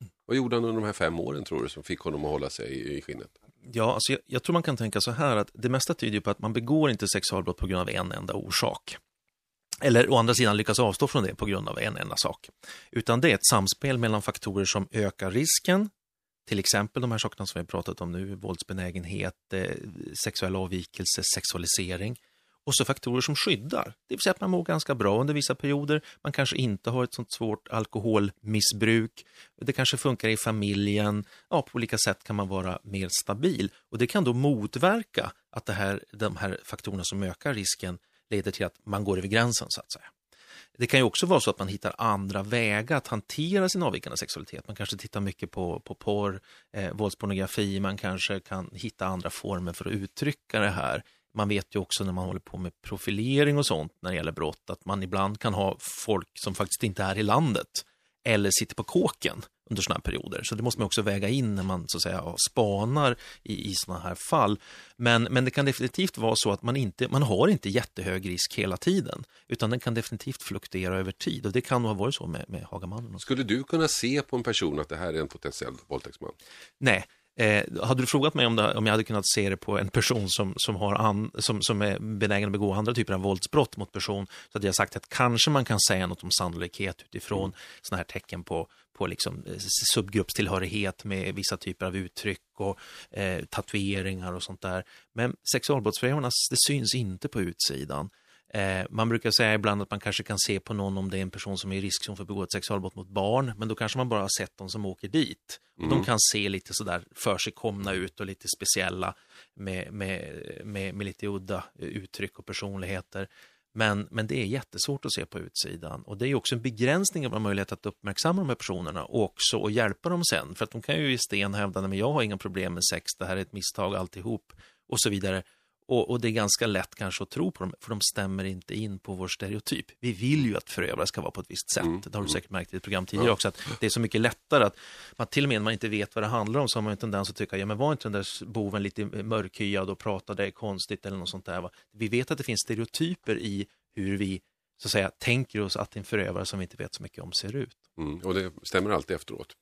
Mm. Vad gjorde han under de här fem åren tror du som fick honom att hålla sig i skinnet? Ja, alltså jag, jag tror man kan tänka så här att det mesta tyder på att man begår inte sexualbrott på grund av en enda orsak. Eller å andra sidan lyckas avstå från det på grund av en enda sak. Utan det är ett samspel mellan faktorer som ökar risken till exempel de här sakerna som vi har pratat om nu, våldsbenägenhet, eh, sexuell avvikelse, sexualisering. Och så faktorer som skyddar, det vill säga att man mår ganska bra under vissa perioder, man kanske inte har ett sånt svårt alkoholmissbruk, det kanske funkar i familjen, ja, på olika sätt kan man vara mer stabil. Och det kan då motverka att det här, de här faktorerna som ökar risken leder till att man går över gränsen så att säga. Det kan ju också vara så att man hittar andra vägar att hantera sin avvikande sexualitet. Man kanske tittar mycket på, på porr, eh, våldspornografi, man kanske kan hitta andra former för att uttrycka det här. Man vet ju också när man håller på med profilering och sånt när det gäller brott att man ibland kan ha folk som faktiskt inte är i landet eller sitter på kåken under sådana här perioder. Så det måste man också väga in när man så att säga spanar i, i sådana här fall. Men, men det kan definitivt vara så att man inte man har inte jättehög risk hela tiden, utan den kan definitivt fluktuera över tid och det kan ha varit så med, med Hagamannen. Skulle du kunna se på en person att det här är en potentiell våldtäktsman? Nej, Eh, hade du frågat mig om, det, om jag hade kunnat se det på en person som, som, har an, som, som är benägen att begå andra typer av våldsbrott mot person, så hade jag sagt att kanske man kan säga något om sannolikhet utifrån mm. sådana här tecken på, på liksom eh, subgruppstillhörighet med vissa typer av uttryck och eh, tatueringar och sånt där. Men sexualbrottsförövarna, det syns inte på utsidan. Eh, man brukar säga ibland att man kanske kan se på någon om det är en person som är i riskzon för att begå ett sexualbrott mot barn, men då kanske man bara har sett de som åker dit. Mm. De kan se lite sådär för sig komna ut och lite speciella med, med, med, med lite udda uttryck och personligheter. Men, men det är jättesvårt att se på utsidan och det är också en begränsning av möjlighet att uppmärksamma de här personerna och också att hjälpa dem sen. För att de kan ju i sten hävda, att jag har inga problem med sex, det här är ett misstag alltihop och så vidare. Och, och, det är ganska lätt kanske att tro på dem, för de stämmer inte in på vår stereotyp. Vi vill ju att förövare ska vara på ett visst sätt. Mm. Det har du säkert märkt i ett program tidigare också, att det är så mycket lättare att man till och med när man inte vet vad det handlar om så har man en tendens att tycka, ja men var inte den där boven lite mörkhyad och pratade konstigt eller något sånt där. Va? Vi vet att det finns stereotyper i hur vi så att säga tänker oss att en förövare som vi inte vet så mycket om ser ut. Mm, och det stämmer alltid efteråt.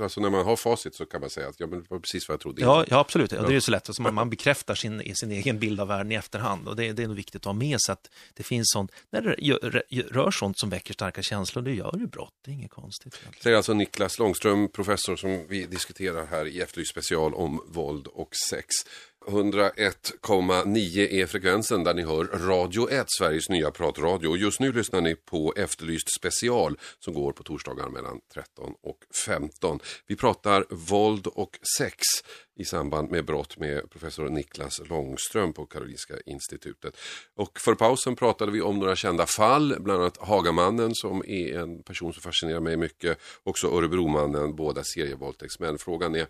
Alltså när man har facit så kan man säga att ja, men det var precis vad jag trodde. Ja, ja absolut. Ja, det är så lätt. Alltså man, man bekräftar sin, sin egen bild av världen i efterhand. Och det, det är nog viktigt att ha med sig att det finns sånt, när det rör sånt som väcker starka känslor, det gör ju brott. Det är inget konstigt. Det är alltså Niklas Långström, professor som vi diskuterar här i Efterlyst special om våld och sex. 101,9 är frekvensen där ni hör Radio 1, Sveriges nya pratradio. Och just nu lyssnar ni på Efterlyst special som går på torsdagar mellan 13 och 15. Vi pratar våld och sex i samband med brott med professor Niklas Långström på Karolinska institutet. Och för pausen pratade vi om några kända fall, bland annat Hagamannen som är en person som fascinerar mig mycket. Också Örebromannen, båda serievåldtäktsmän. Frågan är,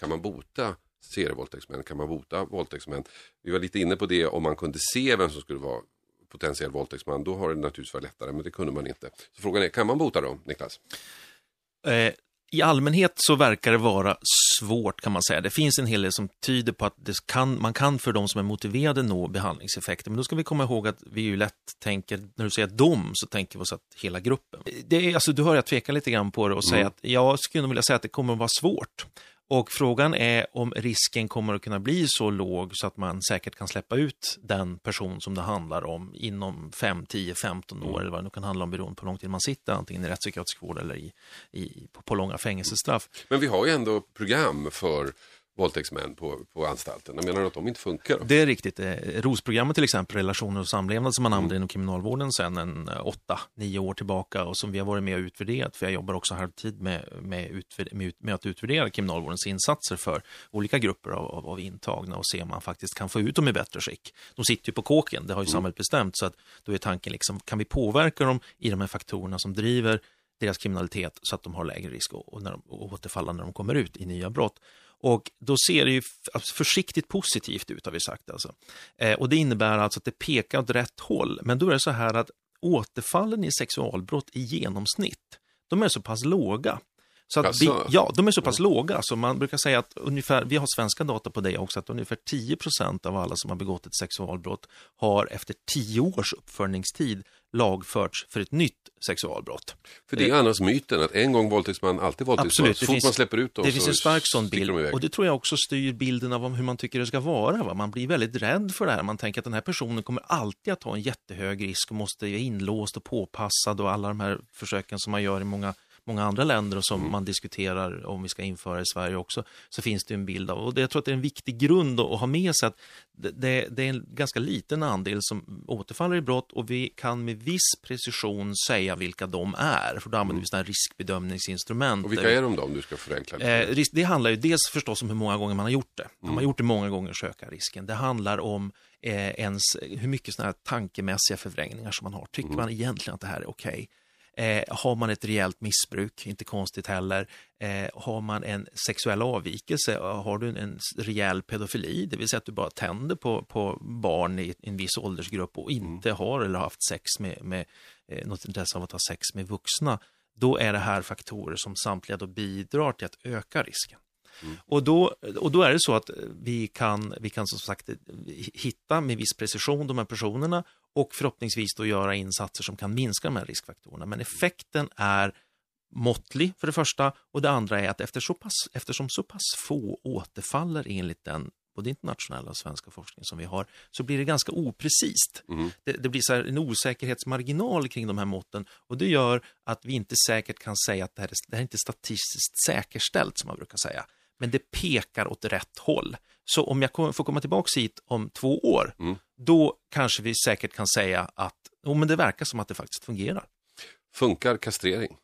kan man bota serievåldtäktsmän? Kan man bota våldtäktsmän? Vi var lite inne på det om man kunde se vem som skulle vara potentiell våldtäktsman. Då har det naturligtvis varit lättare, men det kunde man inte. Så frågan är, kan man bota dem, Niklas? Eh, I allmänhet så verkar det vara svårt kan man säga. Det finns en hel del som tyder på att kan, man kan för de som är motiverade nå behandlingseffekter. Men då ska vi komma ihåg att vi ju lätt tänker, när du säger dom, så tänker vi oss att hela gruppen. Det är, alltså, du hör jag tveka lite grann på det och säga mm. att jag skulle nog vilja säga att det kommer att vara svårt. Och frågan är om risken kommer att kunna bli så låg så att man säkert kan släppa ut den person som det handlar om inom 5, 10, 15 år mm. eller vad det nu kan handla om beroende på hur lång tid man sitter, antingen i rättspsykiatrisk vård eller i, i, på, på långa fängelsestraff. Men vi har ju ändå program för våldtäktsmän på, på anstalten. Jag menar att de inte funkar? Det är riktigt. Eh, ROS-programmet till exempel, relationer och samlevnad som man använder mm. inom kriminalvården sedan en eh, åtta, nio år tillbaka och som vi har varit med och utvärderat, för jag jobbar också halvtid med, med, med, med att utvärdera kriminalvårdens insatser för olika grupper av, av, av, intagna och se om man faktiskt kan få ut dem i bättre skick. De sitter ju på kåken, det har ju mm. samhället bestämt, så att då är tanken liksom, kan vi påverka dem i de här faktorerna som driver deras kriminalitet så att de har lägre risk att återfalla när de kommer ut i nya brott. Och då ser det ju alltså försiktigt positivt ut har vi sagt alltså. Eh, och det innebär alltså att det pekar åt rätt håll. Men då är det så här att återfallen i sexualbrott i genomsnitt, de är så pass låga. Så att vi, ja, de är så pass låga, så man brukar säga att ungefär, vi har svenska data på det också, att ungefär 10% av alla som har begått ett sexualbrott har efter 10 års uppföljningstid lagförts för ett nytt sexualbrott. För det är annars myten att en gång våldtäktsman, alltid våldtäktsman. Så fort finns, man släpper ut dem Det finns en stark sån bild och det tror jag också styr bilden av hur man tycker det ska vara. Va? Man blir väldigt rädd för det här. Man tänker att den här personen kommer alltid att ta en jättehög risk och måste vara inlåst och påpassad och alla de här försöken som man gör i många många andra länder och som mm. man diskuterar om vi ska införa i Sverige också, så finns det en bild av. Och det, jag tror att det är en viktig grund att ha med sig att det, det, är en ganska liten andel som återfaller i brott och vi kan med viss precision säga vilka de är, för då använder mm. vi sådana här riskbedömningsinstrument. Och vilka är de då, om du ska förenkla det? Eh, det handlar ju dels förstås om hur många gånger man har gjort det. Mm. Man har gjort det många gånger så ökar risken. Det handlar om eh, ens hur mycket sådana här tankemässiga förvrängningar som man har. Tycker mm. man egentligen att det här är okej? Okay? Eh, har man ett rejält missbruk, inte konstigt heller. Eh, har man en sexuell avvikelse, har du en, en rejäl pedofili, det vill säga att du bara tänder på, på barn i en viss åldersgrupp och inte mm. har eller haft sex med, med eh, något intresse av att ha sex med vuxna, då är det här faktorer som samtliga då bidrar till att öka risken. Mm. Och, då, och då är det så att vi kan, vi kan som sagt hitta med viss precision de här personerna och förhoppningsvis då göra insatser som kan minska de här riskfaktorerna. Men effekten är måttlig för det första och det andra är att efter så pass, eftersom så pass få återfaller enligt den både internationella och svenska forskning som vi har, så blir det ganska oprecist. Mm. Det, det, blir så en osäkerhetsmarginal kring de här måtten och det gör att vi inte säkert kan säga att det här, är, det här är inte statistiskt säkerställt som man brukar säga. Men det pekar åt rätt håll. Så om jag får komma tillbaka hit om två år, mm. Då kanske vi säkert kan säga att oh, men det verkar som att det faktiskt fungerar. Funkar kastrering?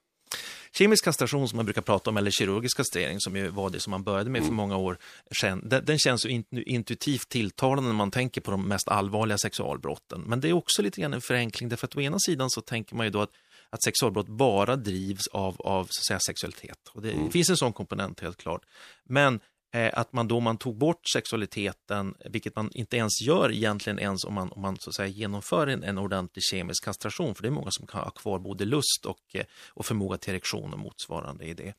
Kemisk kastration som man brukar prata om, eller kirurgisk kastrering som ju var det som man började med mm. för många år sedan, den, den känns ju intuitivt tilltalande när man tänker på de mest allvarliga sexualbrotten. Men det är också lite grann en förenkling, därför att å ena sidan så tänker man ju då att att sexualbrott bara drivs av, av så att säga, sexualitet. Och det mm. finns en sån komponent helt klart. Men Eh, att man då man tog bort sexualiteten, vilket man inte ens gör egentligen ens om man, om man så att säga genomför en, en ordentlig kemisk kastration, för det är många som kan ha kvar både lust och, eh, och förmåga till erektion och motsvarande i det.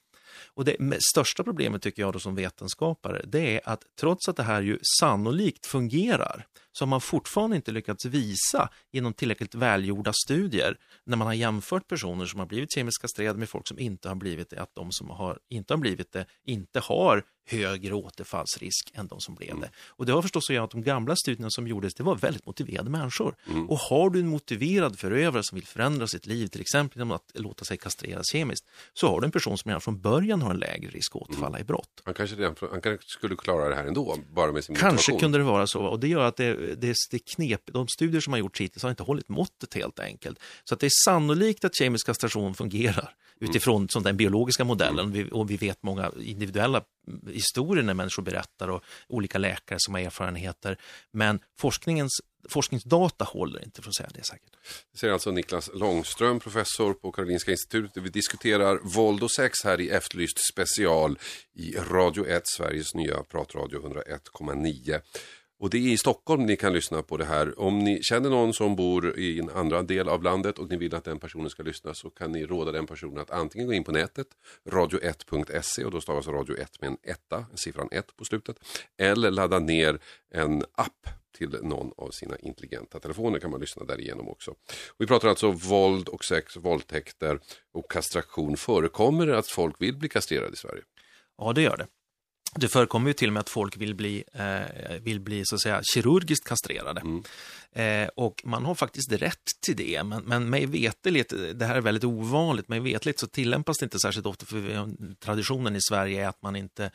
Och det största problemet tycker jag då som vetenskapare, det är att trots att det här ju sannolikt fungerar, så har man fortfarande inte lyckats visa genom tillräckligt välgjorda studier när man har jämfört personer som har blivit kemiskt kastrerade med folk som inte har blivit det, att de som har, inte har blivit det inte har högre återfallsrisk än de som blev mm. det. Och det har förstås att göra att de gamla studierna som gjordes, det var väldigt motiverade människor. Mm. Och har du en motiverad förövare som vill förändra sitt liv, till exempel genom att låta sig kastreras kemiskt, så har du en person som redan från början har en lägre risk att återfalla mm. i brott. Han kanske, redan, han kanske skulle klara det här ändå, bara med sin Kanske motivation. kunde det vara så, och det gör att det, det, det knep, de studier som har gjorts hittills har inte hållit måttet helt enkelt. Så att det är sannolikt att kemisk kastration fungerar utifrån mm. den biologiska modellen. Vi, och vi vet många individuella historier när människor berättar och olika läkare som har erfarenheter. Men forskningens forskningsdata håller inte för att säga det säkert. Det säger alltså Niklas Långström, professor på Karolinska institutet. Vi diskuterar våld och sex här i Efterlyst special i Radio 1, Sveriges nya pratradio 101,9. Och det är i Stockholm ni kan lyssna på det här. Om ni känner någon som bor i en andra del av landet och ni vill att den personen ska lyssna så kan ni råda den personen att antingen gå in på nätet, radio1.se och då stavas radio 1 med en etta, siffran 1 på slutet. Eller ladda ner en app till någon av sina intelligenta telefoner kan man lyssna därigenom också. Och vi pratar alltså våld och sex, våldtäkter och kastration. Förekommer det att folk vill bli kastrerade i Sverige? Ja, det gör det. Det förekommer ju till och med att folk vill bli, eh, vill bli så att säga kirurgiskt kastrerade. Mm. Eh, och man har faktiskt rätt till det, men, men mig veteligt, det här är väldigt ovanligt, mig vetligt så tillämpas det inte särskilt ofta, för traditionen i Sverige är att man inte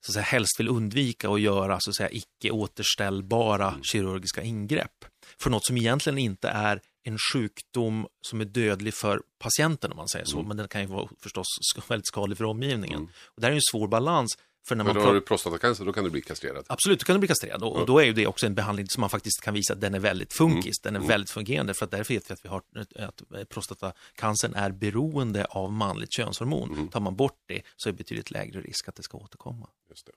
så att säga, helst vill undvika att göra så att säga, icke återställbara mm. kirurgiska ingrepp. För något som egentligen inte är en sjukdom som är dödlig för patienten om man säger så, mm. men den kan ju vara förstås väldigt skadlig för omgivningen. Mm. Och det här är en svår balans. För när man Men har du prostatacancer, då kan du bli kastrerad? Absolut, då kan du bli kastrerad. Och, och då är ju det också en behandling som man faktiskt kan visa att den är väldigt funkis, mm. den är mm. väldigt fungerande. För att därför vet vi att, vi har, att prostatacancern är beroende av manligt könshormon. Mm. Tar man bort det så är det betydligt lägre risk att det ska återkomma. Just det.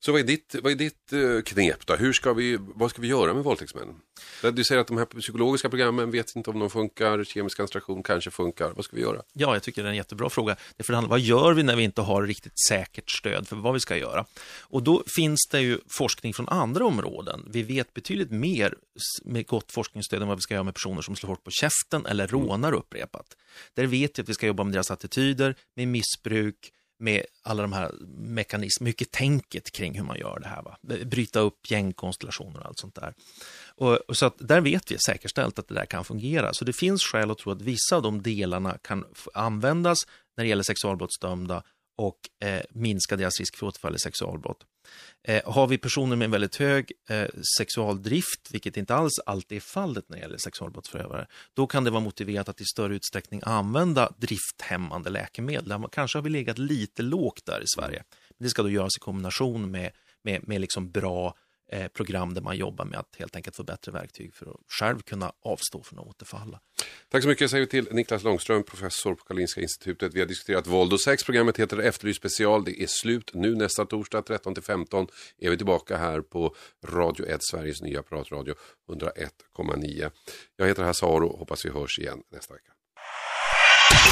Så vad är ditt, vad är ditt uh, knep då? Hur ska vi, vad ska vi göra med våldtäktsmän? Du säger att de här psykologiska programmen vet inte om de funkar, kemisk kastration kanske funkar. Vad ska vi göra? Ja, jag tycker det är en jättebra fråga. Det för vad gör vi när vi inte har riktigt säkert stöd för vad vi ska göra? Och då finns det ju forskning från andra områden. Vi vet betydligt mer med gott forskningsstöd än vad vi ska göra med personer som slår hårt på käften eller mm. rånar upprepat. Där vet vi att vi ska jobba med deras attityder, med missbruk, med alla de här mekanismerna, mycket tänket kring hur man gör det här. Va? Bryta upp gängkonstellationer och allt sånt där. Och, och, så att där vet vi säkerställt att det där kan fungera. Så det finns skäl att tro att vissa av de delarna kan användas när det gäller sexualbrottsdömda och eh, minska deras risk för återfall i sexualbrott. Eh, har vi personer med en väldigt hög eh, sexualdrift, vilket inte alls alltid är fallet när det gäller sexualbrottsförövare, då kan det vara motiverat att i större utsträckning använda drifthämmande läkemedel. Kanske har vi legat lite lågt där i Sverige. Men det ska då göras i kombination med, med, med liksom bra Eh, program där man jobbar med att helt enkelt få bättre verktyg för att själv kunna avstå från att återfalla. Tack så mycket säger vi till Niklas Långström, professor på Karolinska institutet. Vi har diskuterat våld och sex. Programmet heter Efterlyst special. Det är slut nu nästa torsdag 13-15 är vi tillbaka här på Radio 1, Sveriges nya pratradio 101,9. Jag heter Hasse Aro, hoppas vi hörs igen nästa vecka.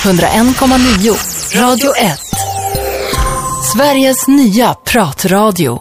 101,9 Radio 1 Sveriges nya pratradio